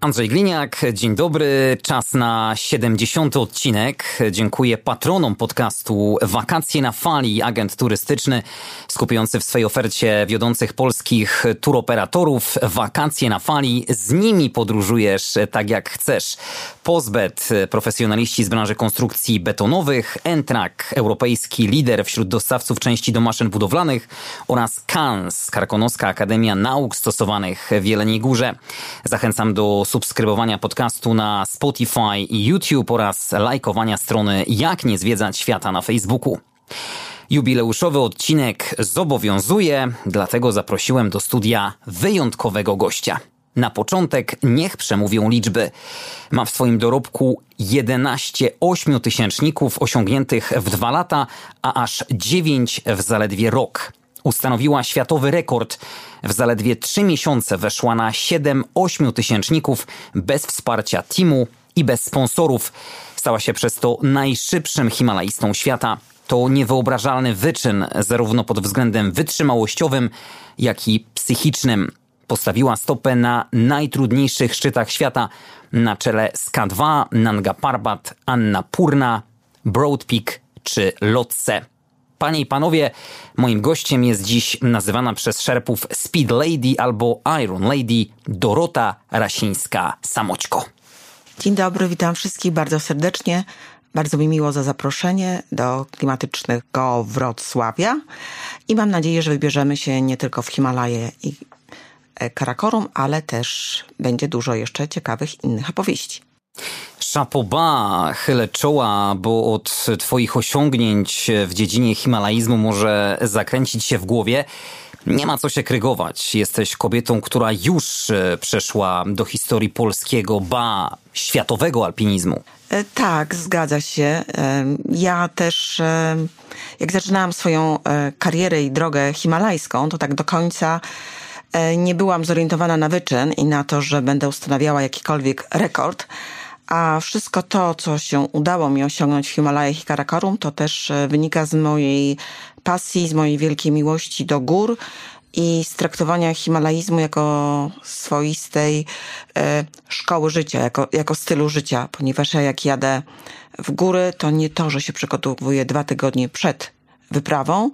Andrzej Gliniak, dzień dobry. Czas na 70. odcinek. Dziękuję patronom podcastu Wakacje na Fali, agent turystyczny skupiający w swojej ofercie wiodących polskich turoperatorów. Wakacje na Fali, z nimi podróżujesz tak jak chcesz. Pozbet, profesjonaliści z branży konstrukcji betonowych, Entrak, europejski lider wśród dostawców części do maszyn budowlanych oraz KANS, Karkonoska Akademia Nauk Stosowanych w Jeleniej Górze. Zachęcam do subskrybowania podcastu na Spotify i YouTube oraz lajkowania strony Jak nie zwiedzać świata na Facebooku. Jubileuszowy odcinek zobowiązuje, dlatego zaprosiłem do studia wyjątkowego gościa. Na początek niech przemówią liczby. Ma w swoim dorobku 11 ośmiotysięczników osiągniętych w dwa lata, a aż 9 w zaledwie rok. Ustanowiła światowy rekord. W zaledwie 3 miesiące weszła na 7 ośmiotysięczników bez wsparcia teamu i bez sponsorów. Stała się przez to najszybszym himalajstą świata. To niewyobrażalny wyczyn, zarówno pod względem wytrzymałościowym, jak i psychicznym. Postawiła stopę na najtrudniejszych szczytach świata, na czele Ska2, Nanga Parbat, Anna Purna, Broad Peak czy Lotse. Panie i panowie, moim gościem jest dziś nazywana przez szerpów Speed Lady albo Iron Lady Dorota Rasińska-Samoćko. Dzień dobry, witam wszystkich bardzo serdecznie. Bardzo mi miło za zaproszenie do klimatycznego Wrocławia i mam nadzieję, że wybierzemy się nie tylko w Himalaje i e, Karakorum, ale też będzie dużo jeszcze ciekawych innych opowieści. Szapoba, chylę czoła, bo od Twoich osiągnięć w dziedzinie himalaizmu może zakręcić się w głowie. Nie ma co się krygować. Jesteś kobietą, która już e, przeszła do historii polskiego, ba, światowego alpinizmu. E, tak, zgadza się. E, ja też, jak zaczynałam swoją karierę i drogę himalajską, to tak do końca nie byłam zorientowana na wyczyn i na to, że będę ustanawiała jakikolwiek rekord. A wszystko to, co się udało mi osiągnąć w Himalajach i Karakorum, to też wynika z mojej pasji, z mojej wielkiej miłości do gór i z traktowania himalaizmu jako swoistej e, szkoły życia, jako, jako stylu życia, ponieważ ja jak jadę w góry, to nie to, że się przygotowuję dwa tygodnie przed wyprawą,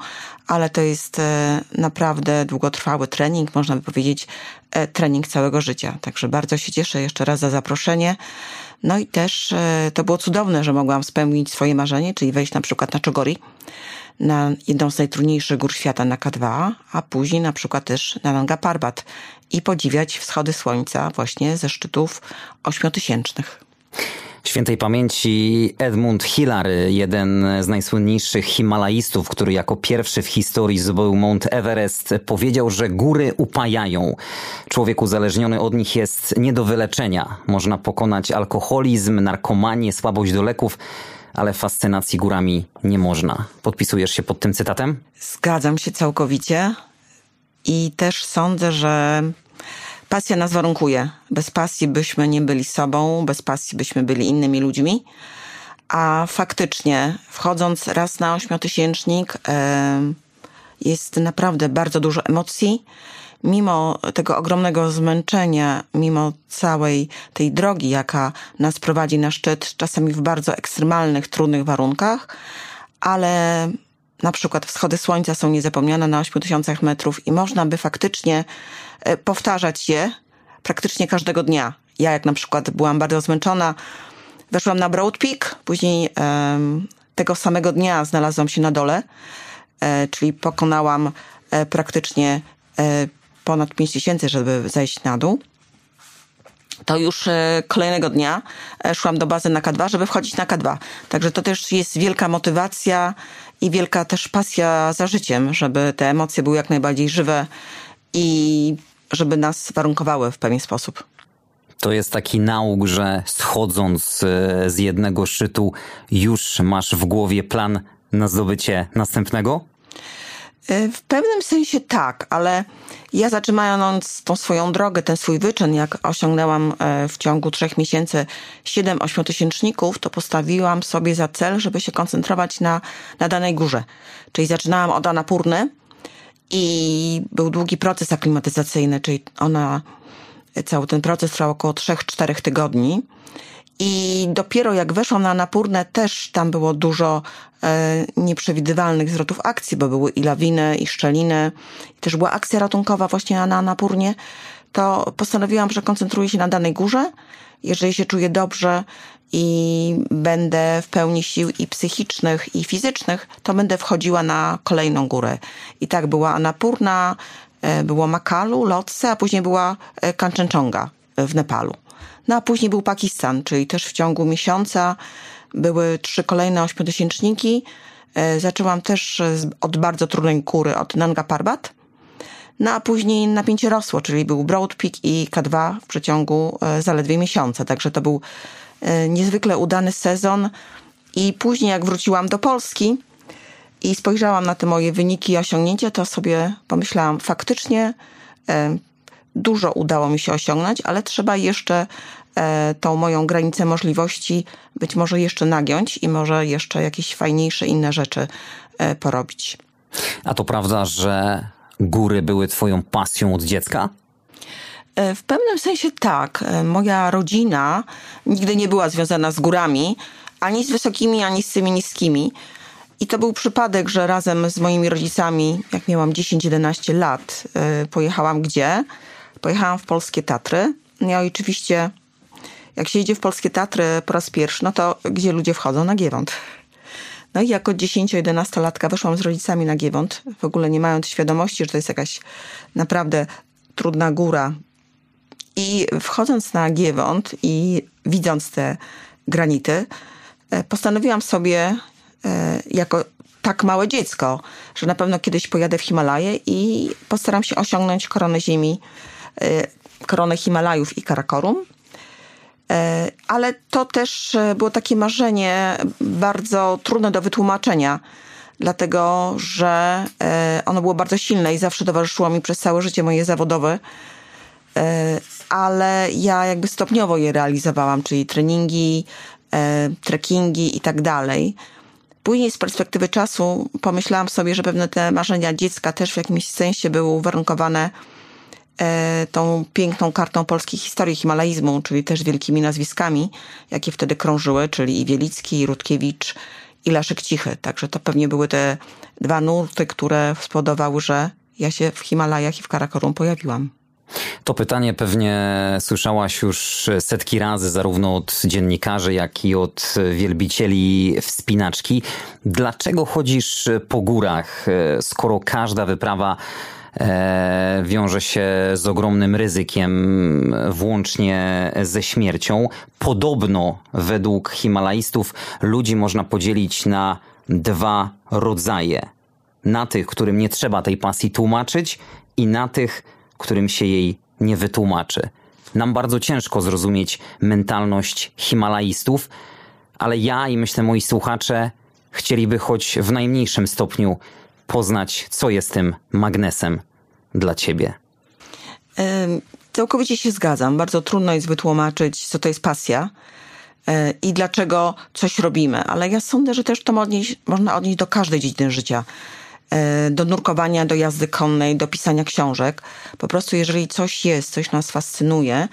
ale to jest e, naprawdę długotrwały trening, można by powiedzieć e, trening całego życia. Także bardzo się cieszę jeszcze raz za zaproszenie. No i też e, to było cudowne, że mogłam spełnić swoje marzenie, czyli wejść na przykład na Czogori, na jedną z najtrudniejszych gór świata na K2, a później na przykład też na Nanga Parbat i podziwiać wschody słońca właśnie ze szczytów ośmiotysięcznych. Świętej pamięci Edmund Hillary, jeden z najsłynniejszych himalaistów, który jako pierwszy w historii zdobył Mount Everest, powiedział, że góry upajają. Człowiek uzależniony od nich jest nie do wyleczenia. Można pokonać alkoholizm, narkomanię, słabość do leków, ale fascynacji górami nie można. Podpisujesz się pod tym cytatem? Zgadzam się całkowicie i też sądzę, że pasja nas warunkuje. Bez pasji byśmy nie byli sobą, bez pasji byśmy byli innymi ludźmi. A faktycznie, wchodząc raz na ośmiotysięcznik, jest naprawdę bardzo dużo emocji. Mimo tego ogromnego zmęczenia, mimo całej tej drogi, jaka nas prowadzi na szczyt, czasami w bardzo ekstremalnych, trudnych warunkach, ale na przykład wschody słońca są niezapomniane na 8000 metrów i można by faktycznie powtarzać je praktycznie każdego dnia. Ja jak na przykład byłam bardzo zmęczona, weszłam na Broad Peak, później tego samego dnia znalazłam się na dole, e, czyli pokonałam e, praktycznie e, ponad 5 tysięcy, żeby zejść na dół. To już e, kolejnego dnia e, szłam do bazy na K2, żeby wchodzić na K2. Także to też jest wielka motywacja i wielka też pasja za życiem, żeby te emocje były jak najbardziej żywe i żeby nas warunkowały w pewien sposób. To jest taki nauk, że schodząc e, z jednego szczytu już masz w głowie plan na zdobycie następnego? E, w pewnym sensie tak, ale ja zaczynając tą swoją drogę, ten swój wyczyn, jak osiągnęłam e, w ciągu trzech miesięcy 7 ośmiotysięczników, to postawiłam sobie za cel, żeby się koncentrować na, na danej górze. Czyli zaczynałam od Anapurny i był długi proces aklimatyzacyjny, czyli ona, cały ten proces trwał około 3-4 tygodni. I dopiero jak weszłam na Napórne, też tam było dużo e, nieprzewidywalnych zwrotów akcji, bo były i lawiny, i szczeliny. I też była akcja ratunkowa właśnie na, na Napórnie. To postanowiłam, że koncentruję się na danej górze. Jeżeli się czuję dobrze i będę w pełni sił i psychicznych, i fizycznych, to będę wchodziła na kolejną górę. I tak była Anapurna, e, było Makalu, Lotse, a później była e, Kanchenjunga w Nepalu. No a później był Pakistan, czyli też w ciągu miesiąca były trzy kolejne ośmiotysięczniki. E, zaczęłam też od bardzo trudnej góry, od Nanga Parbat. No a później napięcie rosło, czyli był Broad Peak i K2 w przeciągu e, zaledwie miesiąca. Także to był e, niezwykle udany sezon. I później jak wróciłam do Polski i spojrzałam na te moje wyniki i osiągnięcia, to sobie pomyślałam, faktycznie dużo udało mi się osiągnąć, ale trzeba jeszcze e, tą moją granicę możliwości być może jeszcze nagiąć i może jeszcze jakieś fajniejsze inne rzeczy e, porobić. A to prawda, że góry były twoją pasją od dziecka? E, w pewnym sensie tak. Moja rodzina nigdy nie była związana z górami, ani z wysokimi, ani z tymi niskimi. I to był przypadek, że razem z moimi rodzicami, jak miałam 10-11 lat, pojechałam gdzie? Pojechałam w Polskie Tatry. Ja oczywiście, jak się idzie w Polskie Tatry po raz pierwszy, no to gdzie ludzie wchodzą? Na Giewont. No i jako 10-11-latka weszłam z rodzicami na Giewont, w ogóle nie mając świadomości, że to jest jakaś naprawdę trudna góra. I wchodząc na Giewont i widząc te granity, e, postanowiłam sobie e, jako tak małe dziecko, że na pewno kiedyś pojadę w Himalaje i postaram się osiągnąć koronę ziemi Y, koronę Himalajów i Karakorum. Ale to też było takie marzenie bardzo trudne do wytłumaczenia, dlatego że ono było bardzo silne i zawsze towarzyszyło mi przez całe życie moje zawodowe. Ale ja jakby stopniowo je realizowałam, czyli treningi, trekkingi i tak dalej. Później z perspektywy czasu pomyślałam sobie, że pewne te marzenia dziecka też w jakimś sensie były uwarunkowane E, tą piękną kartą polskiej historii himalaizmu, czyli też wielkimi nazwiskami, jakie wtedy krążyły, czyli i Wielicki, i Rutkiewicz, i Leszek Cichy. Także to pewnie były te dwa nurty, które spowodowały, że ja się w Himalajach i w Karakorum pojawiłam. To pytanie pewnie słyszałaś już setki razy, zarówno od dziennikarzy, jak i od wielbicieli wspinaczki. Dlaczego chodzisz po górach, skoro każda wyprawa E, wiąże się z ogromnym ryzykiem, włącznie ze śmiercią. Podobno, według Himalajstów, ludzi można podzielić na dwa rodzaje. Na tych, którym nie trzeba tej pasji tłumaczyć, i na tych, którym się jej nie wytłumaczy. Nam bardzo ciężko zrozumieć mentalność Himalajstów, ale ja i myślę moi słuchacze chcieliby choć w najmniejszym stopniu poznać, co jest tym magnesem dla ciebie? Całkowicie się zgadzam. Bardzo trudno jest wytłumaczyć, co to jest pasja e, i dlaczego coś robimy, ale ja sądzę, że też to można odnieść do każdej dziedziny życia. E, do nurkowania, do jazdy konnej, do pisania książek. Po prostu, jeżeli coś jest, coś nas fascynuje,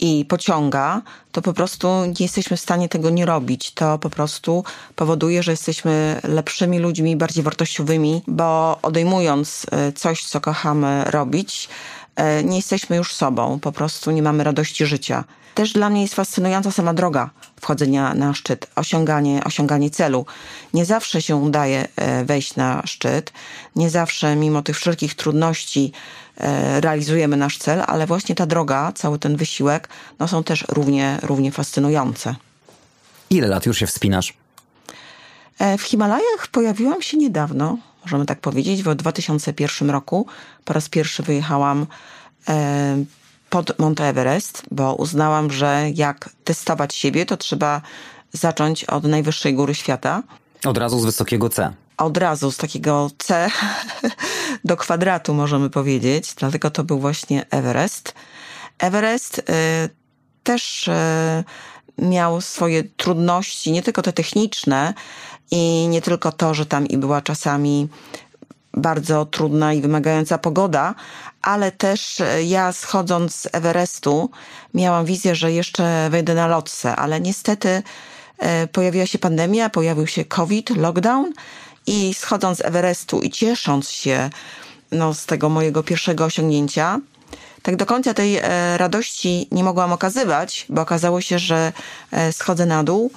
i pociąga, to po prostu nie jesteśmy w stanie tego nie robić. To po prostu powoduje, że jesteśmy lepszymi ludźmi, bardziej wartościowymi, bo odejmując e, coś, co kochamy robić, e, nie jesteśmy już sobą, po prostu nie mamy radości życia. Też dla mnie jest fascynująca sama droga wchodzenia na szczyt, osiąganie, osiąganie celu. Nie zawsze się udaje e, wejść na szczyt, nie zawsze mimo tych wszelkich trudności E, realizujemy nasz cel, ale właśnie ta droga, cały ten wysiłek, no są też równie, równie fascynujące. Ile lat już się wspinasz? E, w Himalajach pojawiłam się niedawno, możemy tak powiedzieć, w 2001 roku. Po raz pierwszy wyjechałam pod Mount Everest, bo uznałam, że jak testować siebie, to trzeba zacząć od najwyższej góry świata. Od razu z wysokiego C. od razu z takiego C do kwadratu, możemy powiedzieć. Dlatego to był właśnie Everest. Everest y, też y, miał swoje trudności, nie tylko te techniczne i nie tylko to, że tam i była czasami bardzo trudna i wymagająca pogoda, ale też y, ja schodząc z Everestu miałam wizję, że jeszcze wejdę na lotce, ale niestety pojawiła się pandemia, pojawił się COVID, lockdown i schodząc z Everestu i ciesząc się no, z tego mojego pierwszego osiągnięcia, tak do końca tej e, radości nie mogłam okazywać, bo okazało się, że e, schodzę na dół,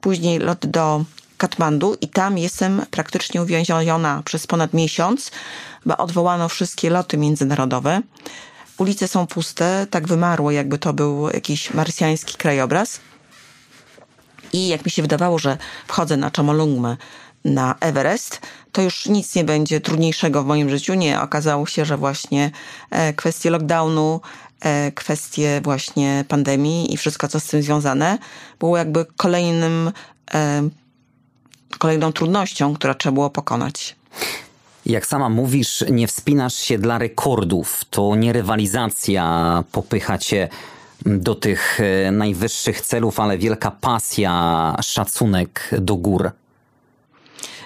później lot do Katmandu i tam jestem praktycznie uwięziona przez ponad miesiąc, bo odwołano wszystkie loty międzynarodowe. Ulice są puste, tak wymarło, jakby to był jakiś marsjański krajobraz. I jak mi się wydawało, że wchodzę na Chomolungmę, na Everest, to już nic nie będzie trudniejszego w moim życiu. Nie, okazało się, że właśnie e, kwestie lockdownu, e, kwestie właśnie pandemii i wszystko, co z tym związane, było jakby kolejnym, e, kolejną trudnością, która trzeba było pokonać. Jak sama mówisz, nie wspinasz się dla rekordów. To nie rywalizacja popycha cię do tych najwyższych celów, ale wielka pasja, szacunek do gór.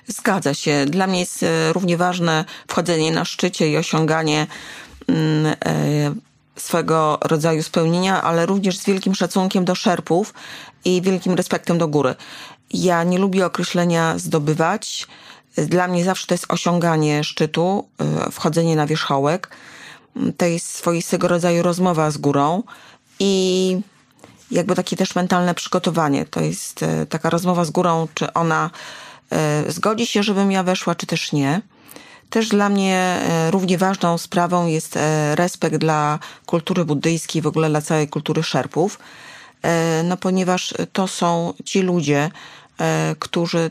Zgadza się. Dla mnie jest e, równie ważne wchodzenie na szczycie i osiąganie mm, e, swego rodzaju spełnienia, ale również z wielkim szacunkiem do szerpów i wielkim respektem do góry. Ja nie lubię określenia zdobywać. Dla mnie zawsze to jest osiąganie szczytu, e, wchodzenie na wierzchołek. To jest swoistego rodzaju rozmowa z górą i jakby takie też mentalne przygotowanie. To jest taka rozmowa z górą, czy ona E, zgodzi się, żebym ja weszła, czy też nie. Też dla mnie e, równie ważną sprawą jest e, respekt dla kultury buddyjskiej, w ogóle dla całej kultury szerpów, no ponieważ to są ci ludzie, którzy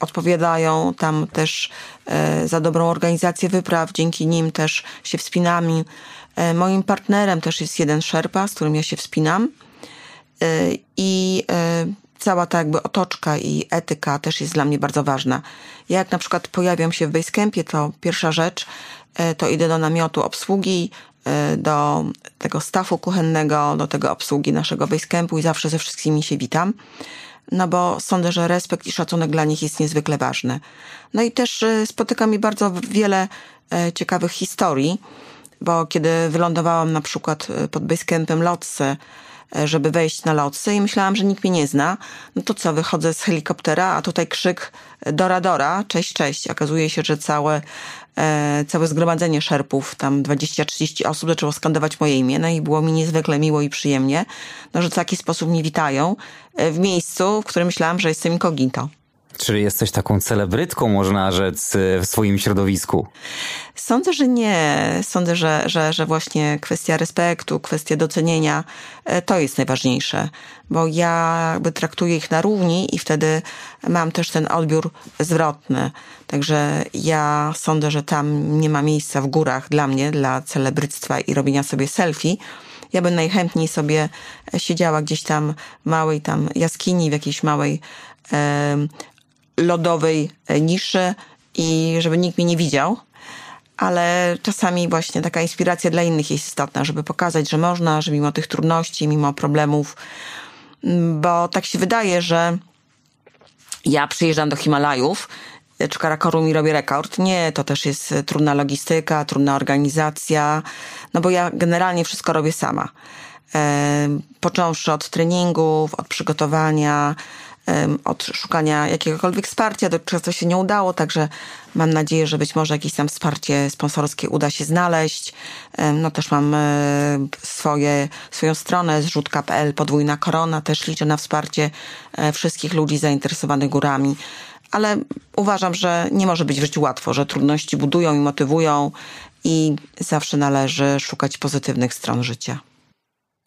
odpowiadają tam też za dobrą organizację wypraw, dzięki nim też się wspinamy. Moim partnerem też jest jeden szerpa, z którym ja się wspinam. I cała ta jakby otoczka i etyka też jest dla mnie bardzo ważna. Ja jak na przykład pojawiam się w Basecampie, to pierwsza rzecz, e, to idę do namiotu obsługi, e, do tego stafu kuchennego, do tego obsługi naszego Basecampu i zawsze ze wszystkimi się witam. No bo sądzę, że respekt i szacunek dla nich jest niezwykle ważny. No i też e, spotyka mi bardzo wiele ciekawych historii, bo kiedy wylądowałam na przykład pod Basecampem Lotse, E, żeby wejść na lotce i myślałam, że nikt mnie nie zna. No to co, wychodzę z helikoptera, a tutaj krzyk Dora Dora, cześć, cześć. Okazuje się, że całe, e, całe zgromadzenie szerpów, tam 20-30 osób zaczęło skandować moje imię, no i było mi niezwykle miło i przyjemnie, no, że w taki sposób mnie witają e, w miejscu, w którym myślałam, że jestem incognito. Czy jesteś taką celebrytką, można rzec, w swoim środowisku? Sądzę, że nie. Sądzę, że, że, że właśnie kwestia respektu, kwestia docenienia e, to jest najważniejsze, bo ja jakby traktuję ich na równi i wtedy mam też ten odbiór zwrotny. Także ja sądzę, że tam nie ma miejsca w górach dla mnie, dla celebryctwa i robienia sobie selfie. Ja bym najchętniej sobie siedziała gdzieś tam małej tam jaskini, w jakiejś małej lodowej niszy i żeby nikt mnie nie widział. Ale czasami właśnie taka inspiracja dla innych jest istotna, żeby pokazać, że można, że mimo tych trudności, mimo problemów, bo tak się wydaje, że ja przyjeżdżam do Himalajów, czy Karakorum i robię rekord. Nie, to też jest trudna logistyka, trudna organizacja, no bo ja generalnie wszystko robię sama. E, począwszy od treningów, od przygotowania, od szukania jakiegokolwiek wsparcia. Dotychczas to się nie udało, także mam nadzieję, że być może jakieś tam wsparcie sponsorskie uda się znaleźć. No też mam e, swoje, swoją stronę zrzutka.pl, podwójna korona. Też liczę na wsparcie e, wszystkich ludzi zainteresowanych górami. Ale uważam, że nie może być w życiu łatwo, że trudności budują i motywują i zawsze należy szukać pozytywnych stron życia.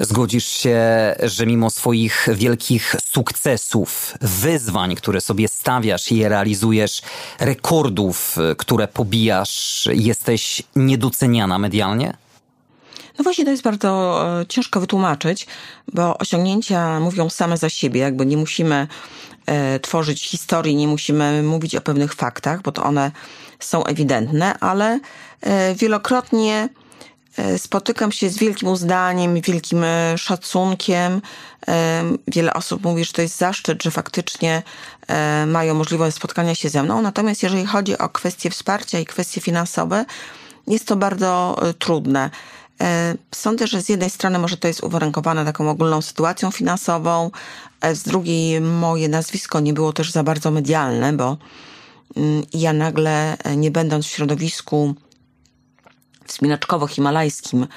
Zgodzisz się, że mimo swoich wielkich sukcesów, wyzwań, które sobie stawiasz i je realizujesz, rekordów, które pobijasz, jesteś niedoceniana medialnie? No właśnie to jest bardzo e, ciężko wytłumaczyć, bo osiągnięcia mówią same za siebie, jakby nie musimy e, tworzyć historii, nie musimy mówić o pewnych faktach, bo to one są ewidentne, ale e, wielokrotnie spotykam się z wielkim uznaniem, wielkim e, szacunkiem. E, wiele osób mówi, że to jest zaszczyt, że faktycznie e, mają możliwość spotkania się ze mną. Natomiast jeżeli chodzi o kwestie wsparcia i kwestie finansowe, jest to bardzo e, trudne. E, Sądzę, że z jednej strony może to jest uwarunkowane taką ogólną sytuacją finansową, e, z drugiej moje nazwisko nie było też za bardzo medialne, bo mm, ja nagle, e, nie będąc w środowisku wspinaczkowo-himalajskim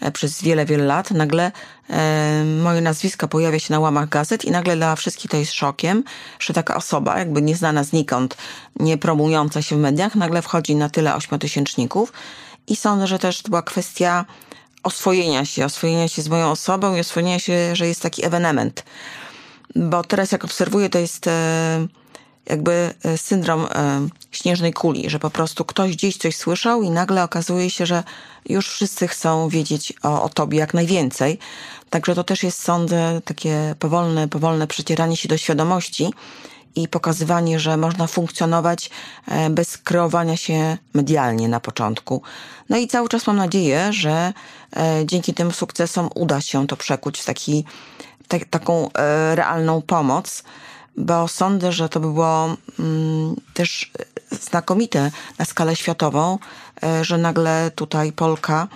e, przez wiele, wiele lat, nagle e, moje nazwisko pojawia się na łamach gazet i nagle dla wszystkich to jest szokiem, że taka osoba, jakby nieznana znikąd, nie promująca się w mediach, nagle wchodzi na tyle ośmiotysięczników i sądzę, że też to była kwestia oswojenia się, oswojenia się z moją osobą i oswojenia się, że jest taki ewenement. Bo teraz jak obserwuję, to jest e, jakby e, syndrom e, śnieżnej kuli, że po prostu ktoś gdzieś coś słyszał i nagle okazuje się, że już wszyscy chcą wiedzieć o, o tobie jak najwięcej. Także to też jest, sądzę, takie powolne, powolne przecieranie się do świadomości i pokazywanie, że można funkcjonować e, bez kreowania się medialnie na początku. No i cały czas mam nadzieję, że dzięki tym sukcesom uda się to przekuć w taki, tak, taką realną pomoc, bo sądzę, że to by było mm, też znakomite na skalę światową, że nagle tutaj Polka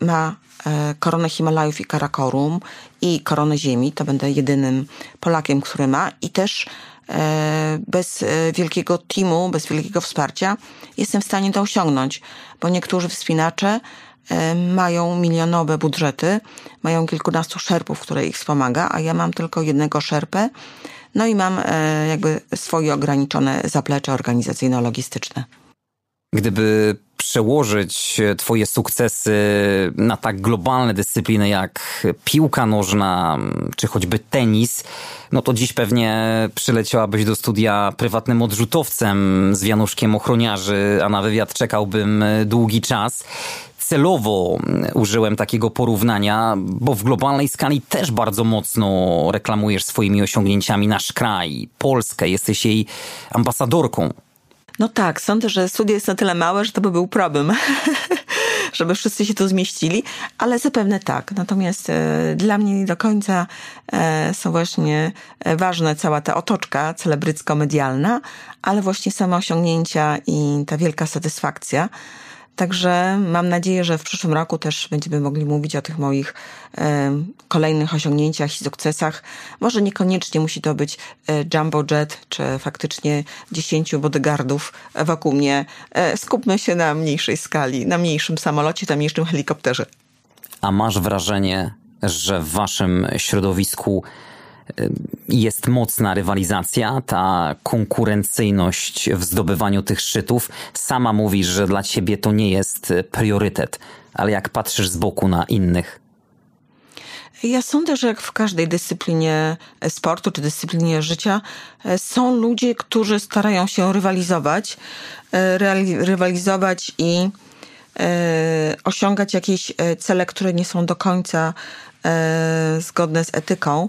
ma koronę Himalajów i Karakorum i koronę Ziemi. To będę jedynym Polakiem, który ma i też bez wielkiego teamu, bez wielkiego wsparcia jestem w stanie to osiągnąć, bo niektórzy wspinacze mają milionowe budżety, mają kilkunastu szerpów, które ich wspomaga, a ja mam tylko jednego szerpę, no i mam jakby swoje ograniczone zaplecze organizacyjno-logistyczne. Gdyby przełożyć Twoje sukcesy na tak globalne dyscypliny jak piłka nożna czy choćby tenis, no to dziś pewnie przyleciałabyś do studia prywatnym odrzutowcem z wianuszkiem ochroniarzy, a na wywiad czekałbym długi czas celowo użyłem takiego porównania, bo w globalnej skali też bardzo mocno reklamujesz swoimi osiągnięciami nasz kraj, Polskę, jesteś jej ambasadorką. No tak, sądzę, że studio jest na tyle małe, że to by był problem, żeby wszyscy się tu zmieścili, ale zapewne tak. Natomiast e, dla mnie nie do końca e, są właśnie e, ważne cała ta otoczka celebrycko-medialna, ale właśnie same osiągnięcia i ta wielka satysfakcja. Także mam nadzieję, że w przyszłym roku też będziemy mogli mówić o tych moich kolejnych osiągnięciach i sukcesach. Może niekoniecznie musi to być e, jumbo jet, czy faktycznie dziesięciu bodyguardów wokół mnie. E, skupmy się na mniejszej skali, na mniejszym samolocie, na mniejszym helikopterze. A masz wrażenie, że w waszym środowisku jest mocna rywalizacja, ta konkurencyjność w zdobywaniu tych szczytów. Sama mówisz, że dla ciebie to nie jest priorytet, ale jak patrzysz z boku na innych? Ja sądzę, że jak w każdej dyscyplinie sportu czy dyscyplinie życia e, są ludzie, którzy starają się rywalizować, e, rywalizować i e, osiągać jakieś cele, które nie są do końca zgodne z etyką.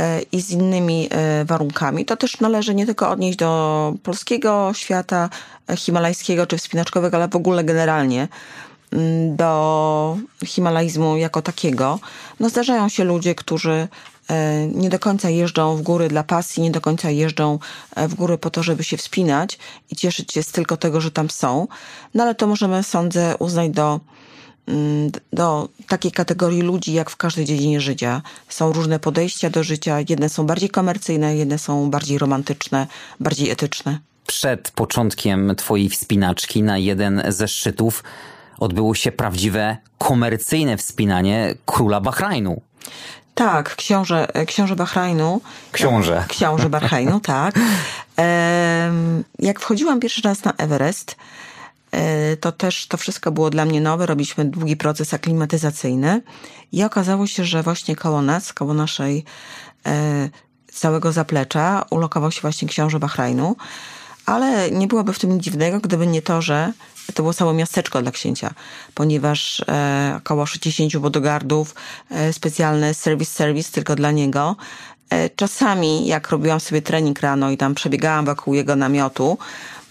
E, i z innymi e, warunkami. To też należy nie tylko odnieść do polskiego świata e, himalajskiego czy wspinaczkowego, ale w ogóle generalnie mm, do himalaizmu jako takiego. No zdarzają się ludzie, którzy nie do końca jeżdżą w góry dla pasji, nie do końca jeżdżą w góry po to, żeby się wspinać i cieszyć się z tylko tego, że tam są. No ale to możemy, sądzę, uznać do do takiej kategorii ludzi, jak w każdej dziedzinie życia. Są różne podejścia do życia. Jedne są bardziej komercyjne, jedne są bardziej romantyczne, bardziej etyczne. Przed początkiem twojej wspinaczki na jeden ze szczytów odbyło się prawdziwe komercyjne wspinanie króla Bahrajnu. Tak, książę, książę Bahrajnu. Książę. Książę Bahrajnu, tak. Jak wchodziłam pierwszy raz na Everest, E, to też to wszystko było dla mnie nowe. Robiliśmy długi proces aklimatyzacyjny i okazało się, że właśnie koło nas, koło naszej e, całego zaplecza ulokował się właśnie książę Bahrajnu, ale nie byłoby w tym nic dziwnego, gdyby nie to, że to było całe miasteczko dla księcia, ponieważ e, około 60 bodogardów, e, specjalny service service tylko dla niego E, czasami, jak robiłam sobie trening rano i tam przebiegałam wokół jego namiotu,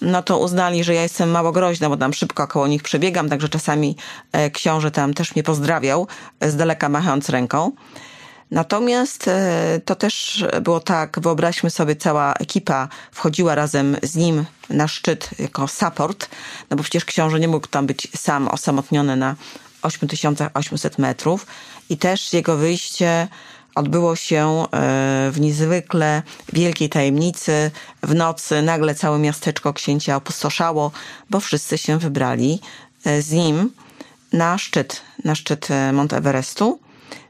no to uznali, że ja jestem mało groźna, bo tam szybko koło nich przebiegam, także czasami e, książę tam też mnie pozdrawiał, z daleka machając ręką. Natomiast e, to też było tak, wyobraźmy sobie, cała ekipa wchodziła razem z nim na szczyt jako support, no bo przecież książę nie mógł tam być sam osamotniony na 8800 metrów i też jego wyjście odbyło się e, w niezwykle wielkiej tajemnicy. W nocy nagle całe miasteczko księcia opustoszało, bo wszyscy się wybrali e, z nim na szczyt, na szczyt Mont Everestu.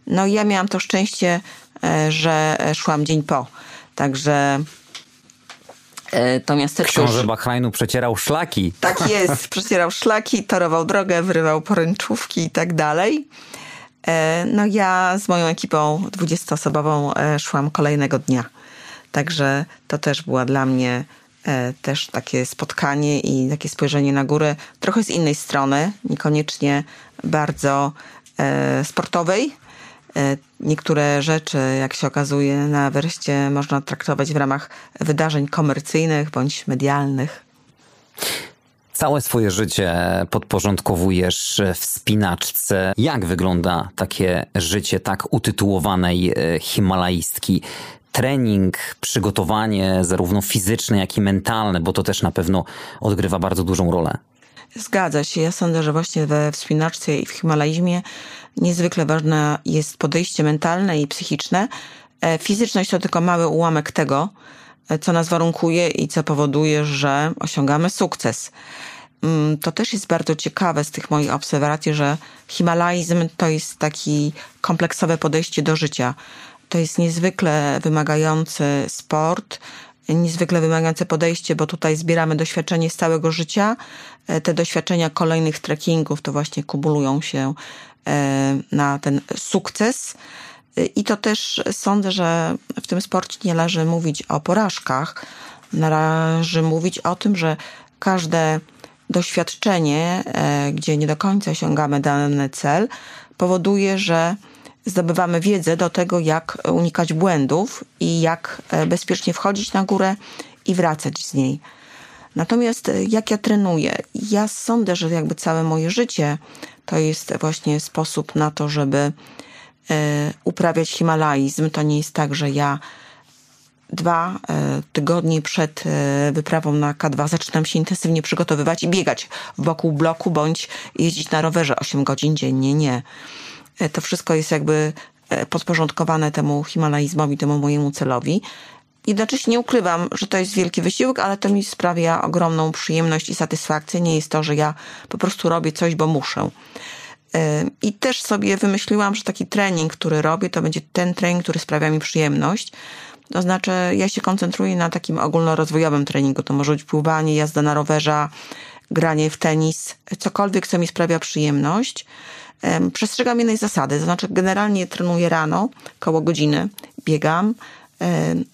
No i ja miałam to szczęście, e, że szłam dzień po. Także e, to miasteczko... Książę Bahrajnu przecierał szlaki. Tak jest, przecierał szlaki, torował drogę, wyrywał poręczówki i tak dalej. E, no ja z moją ekipą 20-osobową szłam kolejnego dnia. Także to też była dla mnie też takie spotkanie i takie spojrzenie na górę trochę z innej strony, niekoniecznie bardzo sportowej, E, niektóre rzeczy, jak się okazuje, na wreszcie można traktować w ramach wydarzeń komercyjnych bądź medialnych. Całe swoje życie podporządkowujesz wspinaczce. Jak wygląda takie życie tak utytułowanej e, himalaistki? Trening, przygotowanie zarówno fizyczne, jak i mentalne, bo to też na pewno odgrywa bardzo dużą rolę. Zgadza się. Ja sądzę, że właśnie we wspinaczce i w himalaizmie niezwykle ważne jest podejście mentalne i psychiczne. E, fizyczność to tylko mały ułamek tego, e, co nas warunkuje i co powoduje, że osiągamy sukces. Mm, to też jest bardzo ciekawe z tych moich obserwacji, że himalaizm to jest taki kompleksowe podejście do życia. To jest niezwykle wymagający sport, niezwykle wymagające podejście, bo tutaj zbieramy doświadczenie z całego życia. E, te doświadczenia kolejnych trekkingów to właśnie kumulują się e, na ten sukces. E, I to też sądzę, że w tym sporcie nie należy mówić o porażkach. Należy mówić o tym, że każde doświadczenie, gdzie nie do końca osiągamy dany cel, powoduje, że zdobywamy wiedzę do tego, jak unikać błędów i jak e, bezpiecznie wchodzić na górę i wracać z niej. Natomiast e, jak ja trenuję? Ja sądzę, że jakby całe moje życie to jest właśnie sposób na to, żeby e, uprawiać himalaizm. To nie jest tak, że ja dwa tygodnie przed wyprawą na K2 zaczynam się intensywnie przygotowywać i biegać wokół bloku bądź jeździć na rowerze 8 godzin dziennie. Nie. E, to wszystko jest jakby e, podporządkowane temu himalaizmowi, temu mojemu celowi. Jednocześnie nie ukrywam, że to jest wielki wysiłek, ale to mi sprawia ogromną przyjemność i satysfakcję. Nie jest to, że ja po prostu robię coś, bo muszę. I też sobie wymyśliłam, że taki trening, który robię, to będzie ten trening, który sprawia mi przyjemność. To znaczy, ja się koncentruję na takim ogólnorozwojowym treningu. To może być pływanie, jazda na rowerze, granie w tenis, cokolwiek, co mi sprawia przyjemność. Przestrzegam jednej zasady, to znaczy generalnie trenuję rano, koło godziny, biegam,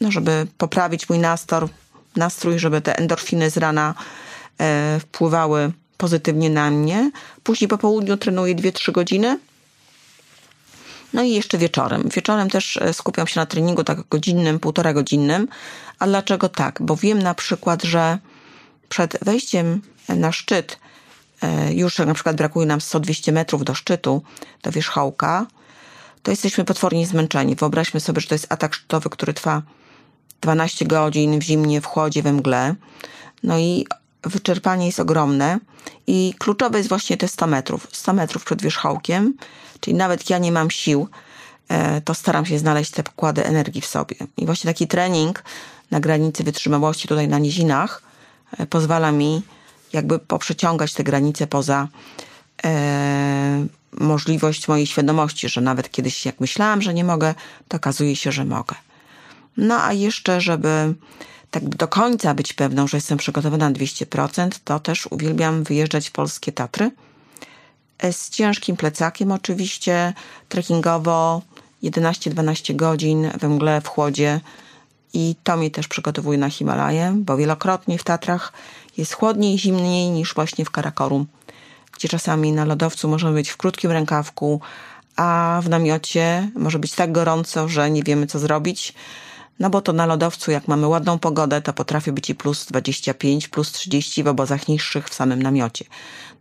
no żeby poprawić mój nastrój, nastrój, żeby te endorfiny z rana e, wpływały pozytywnie na mnie. Później po południu trenuję 2-3 godziny. No i jeszcze wieczorem. Wieczorem też e, skupiam się na treningu tak godzinnym, półtora godzinnym. A dlaczego tak? Bo wiem na przykład, że przed wejściem na szczyt E, już na przykład brakuje nam 100-200 metrów do szczytu, do wierzchołka, to jesteśmy potwornie zmęczeni. Wyobraźmy sobie, że to jest atak szczytowy, który trwa 12 godzin w zimnie, w chłodzie, we mgle. No i wyczerpanie jest ogromne i kluczowe jest właśnie te 100 metrów. 100 metrów przed wierzchołkiem, czyli nawet ja nie mam sił, e, to staram się znaleźć te pokłady energii w sobie. I właśnie taki trening na granicy wytrzymałości tutaj na nizinach e, pozwala mi jakby poprzeciągać te granice poza e, możliwość mojej świadomości, że nawet kiedyś jak myślałam, że nie mogę, to okazuje się, że mogę. No a jeszcze, żeby tak do końca być pewną, że jestem przygotowana na 200%, to też uwielbiam wyjeżdżać w polskie Tatry e, z ciężkim plecakiem oczywiście, trekkingowo 11-12 godzin we mgle, w chłodzie i to mnie też przygotowuje na Himalaję, bo wielokrotnie w Tatrach jest chłodniej, zimniej niż właśnie w Karakorum, gdzie czasami na lodowcu możemy być w krótkim rękawku, a w namiocie może być tak gorąco, że nie wiemy co zrobić. No bo to na lodowcu, jak mamy ładną pogodę, to potrafi być i plus 25, plus 30 w obozach niższych w samym namiocie.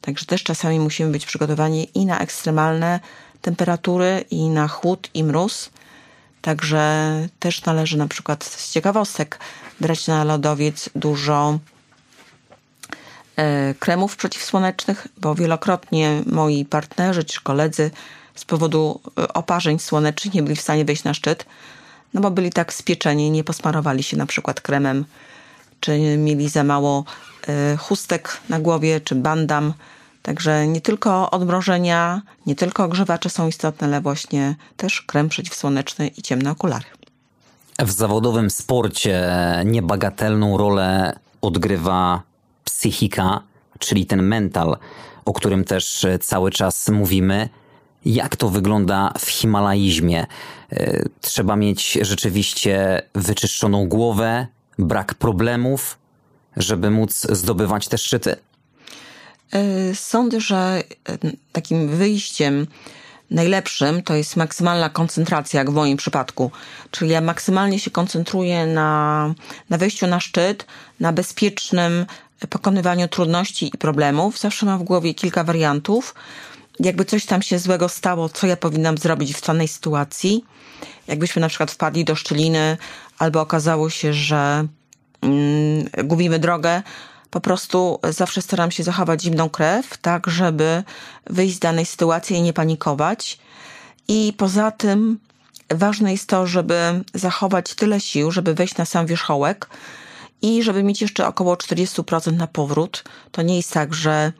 Także też czasami musimy być przygotowani i na ekstremalne temperatury, i na chłód, i mróz. Także też należy na przykład z ciekawostek brać na lodowiec dużo e, kremów przeciwsłonecznych, bo wielokrotnie moi partnerzy czy koledzy z powodu e, oparzeń słonecznych nie byli w stanie wejść na szczyt, no bo byli tak spieczeni, nie posmarowali się na przykład kremem, czy mieli za mało e, chustek na głowie, czy bandam. Także nie tylko odmrożenia, nie tylko ogrzewacze są istotne, ale właśnie też krem przeciwsłoneczny i ciemne okulary. W zawodowym sporcie niebagatelną rolę odgrywa psychika, czyli ten mental, o którym też cały czas mówimy. Jak to wygląda w himalaizmie? Trzeba mieć rzeczywiście wyczyszczoną głowę, brak problemów, żeby móc zdobywać te szczyty? E, sądzę, że e, takim wyjściem najlepszym to jest maksymalna koncentracja, jak w moim przypadku. Czyli ja maksymalnie się koncentruję na, na wejściu na szczyt, na bezpiecznym pokonywaniu trudności i problemów. Zawsze mam w głowie kilka wariantów. Jakby coś tam się złego stało, co ja powinnam zrobić w danej sytuacji. Jakbyśmy na przykład wpadli do szczeliny, albo okazało się, że mm, gubimy drogę, po prostu zawsze staram się zachować zimną krew, tak żeby wyjść z danej sytuacji i nie panikować. I poza tym ważne jest to, żeby zachować tyle sił, żeby wejść na sam wierzchołek i żeby mieć jeszcze około 40% na powrót. To nie jest tak, że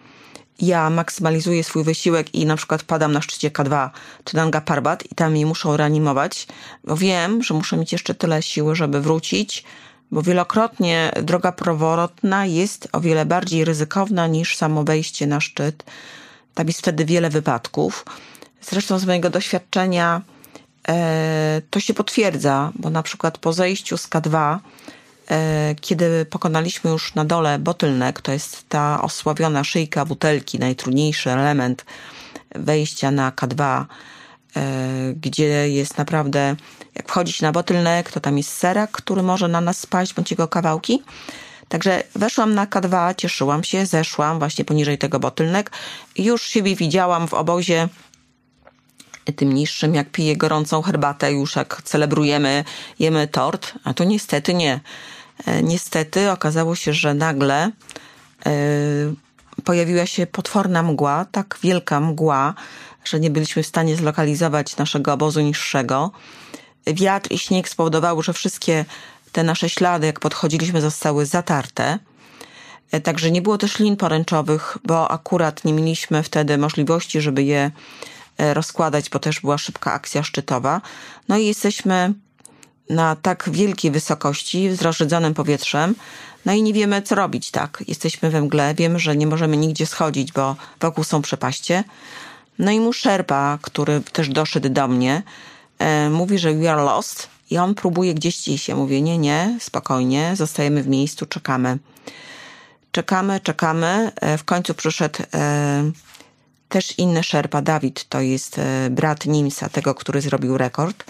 ja maksymalizuję swój wysiłek i na przykład padam na szczycie K2 czy Nanga Parbat i tam mnie muszą reanimować, bo wiem, że muszę mieć jeszcze tyle siły, żeby wrócić, bo wielokrotnie droga prowrotna jest o wiele bardziej ryzykowna niż samo wejście na szczyt. Tam jest wtedy wiele wypadków. Zresztą z mojego doświadczenia e, to się potwierdza, bo na przykład po zejściu z K2, e, kiedy pokonaliśmy już na dole bottleneck, to jest ta osławiona szyjka butelki, najtrudniejszy element wejścia na K2, e, gdzie jest naprawdę jak wchodzić na bottleneck, to tam jest serak, który może na nas spaść, bądź jego kawałki. Także weszłam na K2, cieszyłam się, zeszłam właśnie poniżej tego bottleneck już siebie widziałam w obozie tym niższym, jak piję gorącą herbatę, już jak celebrujemy, jemy tort, a tu niestety nie. E, niestety okazało się, że nagle yy, pojawiła się potworna mgła, tak wielka mgła, że nie byliśmy w stanie zlokalizować naszego obozu niższego wiatr i śnieg spowodowały, że wszystkie te nasze ślady, jak podchodziliśmy, zostały zatarte. E, także nie było też lin poręczowych, bo akurat nie mieliśmy wtedy możliwości, żeby je e, rozkładać, bo też była szybka akcja szczytowa. No i jesteśmy na tak wielkiej wysokości, z rozrzedzonym powietrzem, no i nie wiemy, co robić, tak. Jesteśmy we mgle, wiemy, że nie możemy nigdzie schodzić, bo wokół są przepaście. No i mu szerpa, który też doszedł do mnie, E, mówi, że we are lost i on próbuje gdzieś iść. Ja mówię, nie, nie, spokojnie, zostajemy w miejscu, czekamy. Czekamy, czekamy. E, w końcu przyszedł e, też inny szerpa, Dawid, to jest brat Nimsa, tego, który zrobił rekord.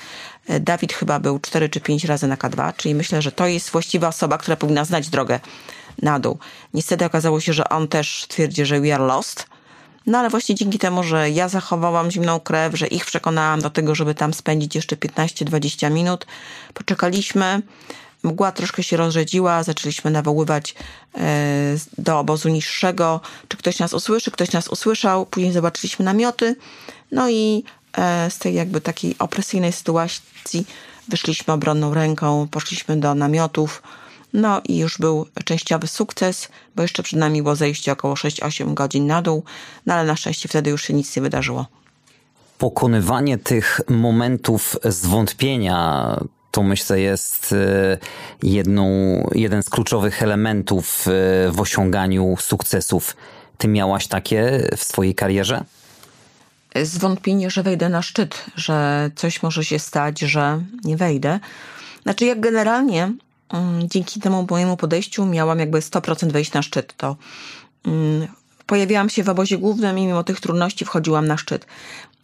Dawid chyba był 4 czy 5 razy na K2, czyli myślę, że to jest właściwa osoba, która powinna znać drogę na dół. Niestety okazało się, że on też twierdzi, że we are lost, no ale właśnie dzięki temu, że ja zachowałam zimną krew, że ich przekonałam do tego, żeby tam spędzić jeszcze 15-20 minut, poczekaliśmy. Mgła troszkę się rozrzedziła, zaczęliśmy nawoływać e, do obozu niższego, czy ktoś nas usłyszy, ktoś nas usłyszał, później zobaczyliśmy namioty, no i e, z tej jakby takiej opresyjnej sytuacji wyszliśmy obronną ręką, poszliśmy do namiotów, no i już był częściowy sukces, bo jeszcze przed nami było zejście około 6-8 godzin na dół, no ale na szczęście wtedy już się nic nie wydarzyło. Pokonywanie tych momentów zwątpienia to myślę jest e, jedną, jeden z kluczowych elementów e, w osiąganiu sukcesów. Ty miałaś takie w swojej karierze? Zwątpienie, że wejdę na szczyt, że coś może się stać, że nie wejdę. Znaczy, jak generalnie Mm, dzięki temu mojemu podejściu miałam jakby 100% wejść na szczyt. To mm, pojawiałam się w obozie głównym i mimo tych trudności wchodziłam na szczyt.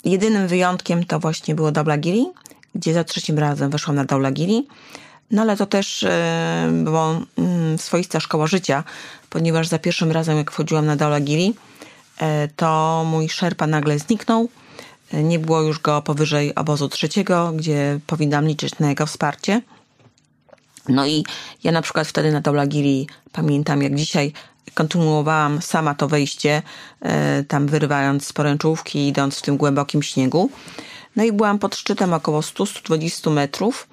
Jedynym wyjątkiem to właśnie było Daulagiri, gdzie za trzecim razem weszłam na Daulagiri. No ale to też e, było mm, swoista szkoła życia, ponieważ za pierwszym razem, jak wchodziłam na Daulagiri, e, to mój szerpa nagle zniknął. E, nie było już go powyżej obozu trzeciego, gdzie powinnam liczyć na jego wsparcie. No i ja na przykład wtedy na Daulagiri pamiętam jak dzisiaj kontynuowałam sama to wejście, tam wyrywając z poręczówki, idąc w tym głębokim śniegu. No i byłam pod szczytem około 100-120 metrów.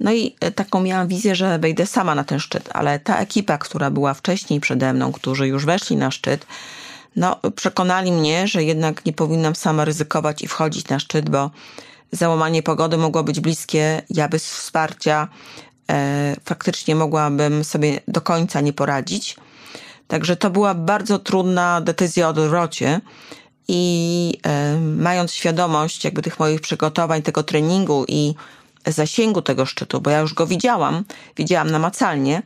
No i e, taką miałam wizję, że wejdę sama na ten szczyt, ale ta ekipa, która była wcześniej przede mną, którzy już weszli na szczyt, no przekonali mnie, że jednak nie powinnam sama ryzykować i wchodzić na szczyt, bo załamanie pogody mogło być bliskie, ja bez wsparcia e, faktycznie mogłabym sobie do końca nie poradzić. Także to była bardzo trudna decyzja o odwrocie i e, mając świadomość jakby tych moich przygotowań, tego treningu i zasięgu tego szczytu, bo ja już go widziałam, widziałam namacalnie.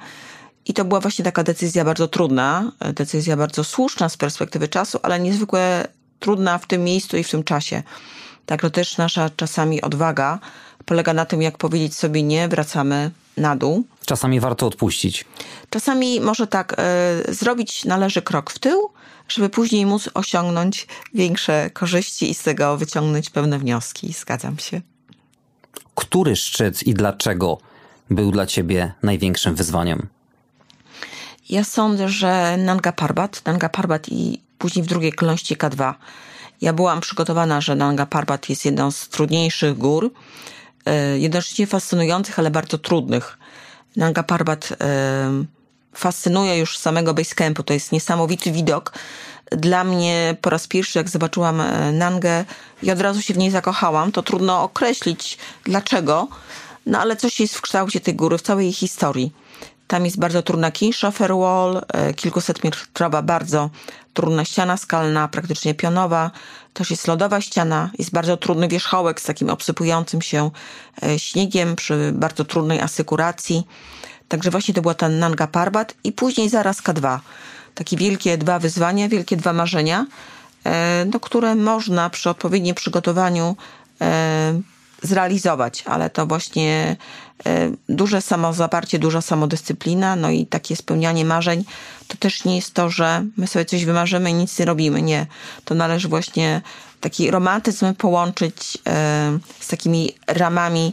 I to była właśnie taka decyzja bardzo trudna, decyzja bardzo słuszna z perspektywy czasu, ale niezwykle trudna w tym miejscu i w tym czasie. Także też nasza czasami odwaga polega na tym, jak powiedzieć sobie nie, wracamy na dół. Czasami warto odpuścić. Czasami może tak, y, zrobić należy krok w tył, żeby później móc osiągnąć większe korzyści i z tego wyciągnąć pewne wnioski. Zgadzam się. Który szczyt i dlaczego był dla ciebie największym wyzwaniem? Ja sądzę, że Nanga Parbat, Nanga Parbat i później w drugiej kolejności K2. Ja byłam przygotowana, że Nanga Parbat jest jedną z trudniejszych gór, jednocześnie fascynujących, ale bardzo trudnych. Nanga Parbat e, fascynuje już samego basecampu. To jest niesamowity widok. Dla mnie po raz pierwszy, jak zobaczyłam e, Nangę i od razu się w niej zakochałam, to trudno określić dlaczego, no ale coś jest w kształcie tej góry, w całej jej historii. Tam jest bardzo trudna Kingshoffer Wall, e, kilkuset metrowa, bardzo trudna ściana skalna, praktycznie pionowa. Też jest lodowa ściana, jest bardzo trudny wierzchołek z takim obsypującym się e, śniegiem przy bardzo trudnej asykuracji. Także właśnie to była ta Nanga Parbat i później zaraz K2. Takie wielkie dwa wyzwania, wielkie dwa marzenia, e, no, które można przy odpowiednim przygotowaniu e, zrealizować, ale to właśnie duże samozaparcie, duża samodyscyplina, no i takie spełnianie marzeń, to też nie jest to, że my sobie coś wymarzymy i nic nie robimy. Nie. To należy właśnie taki romantyzm połączyć z takimi ramami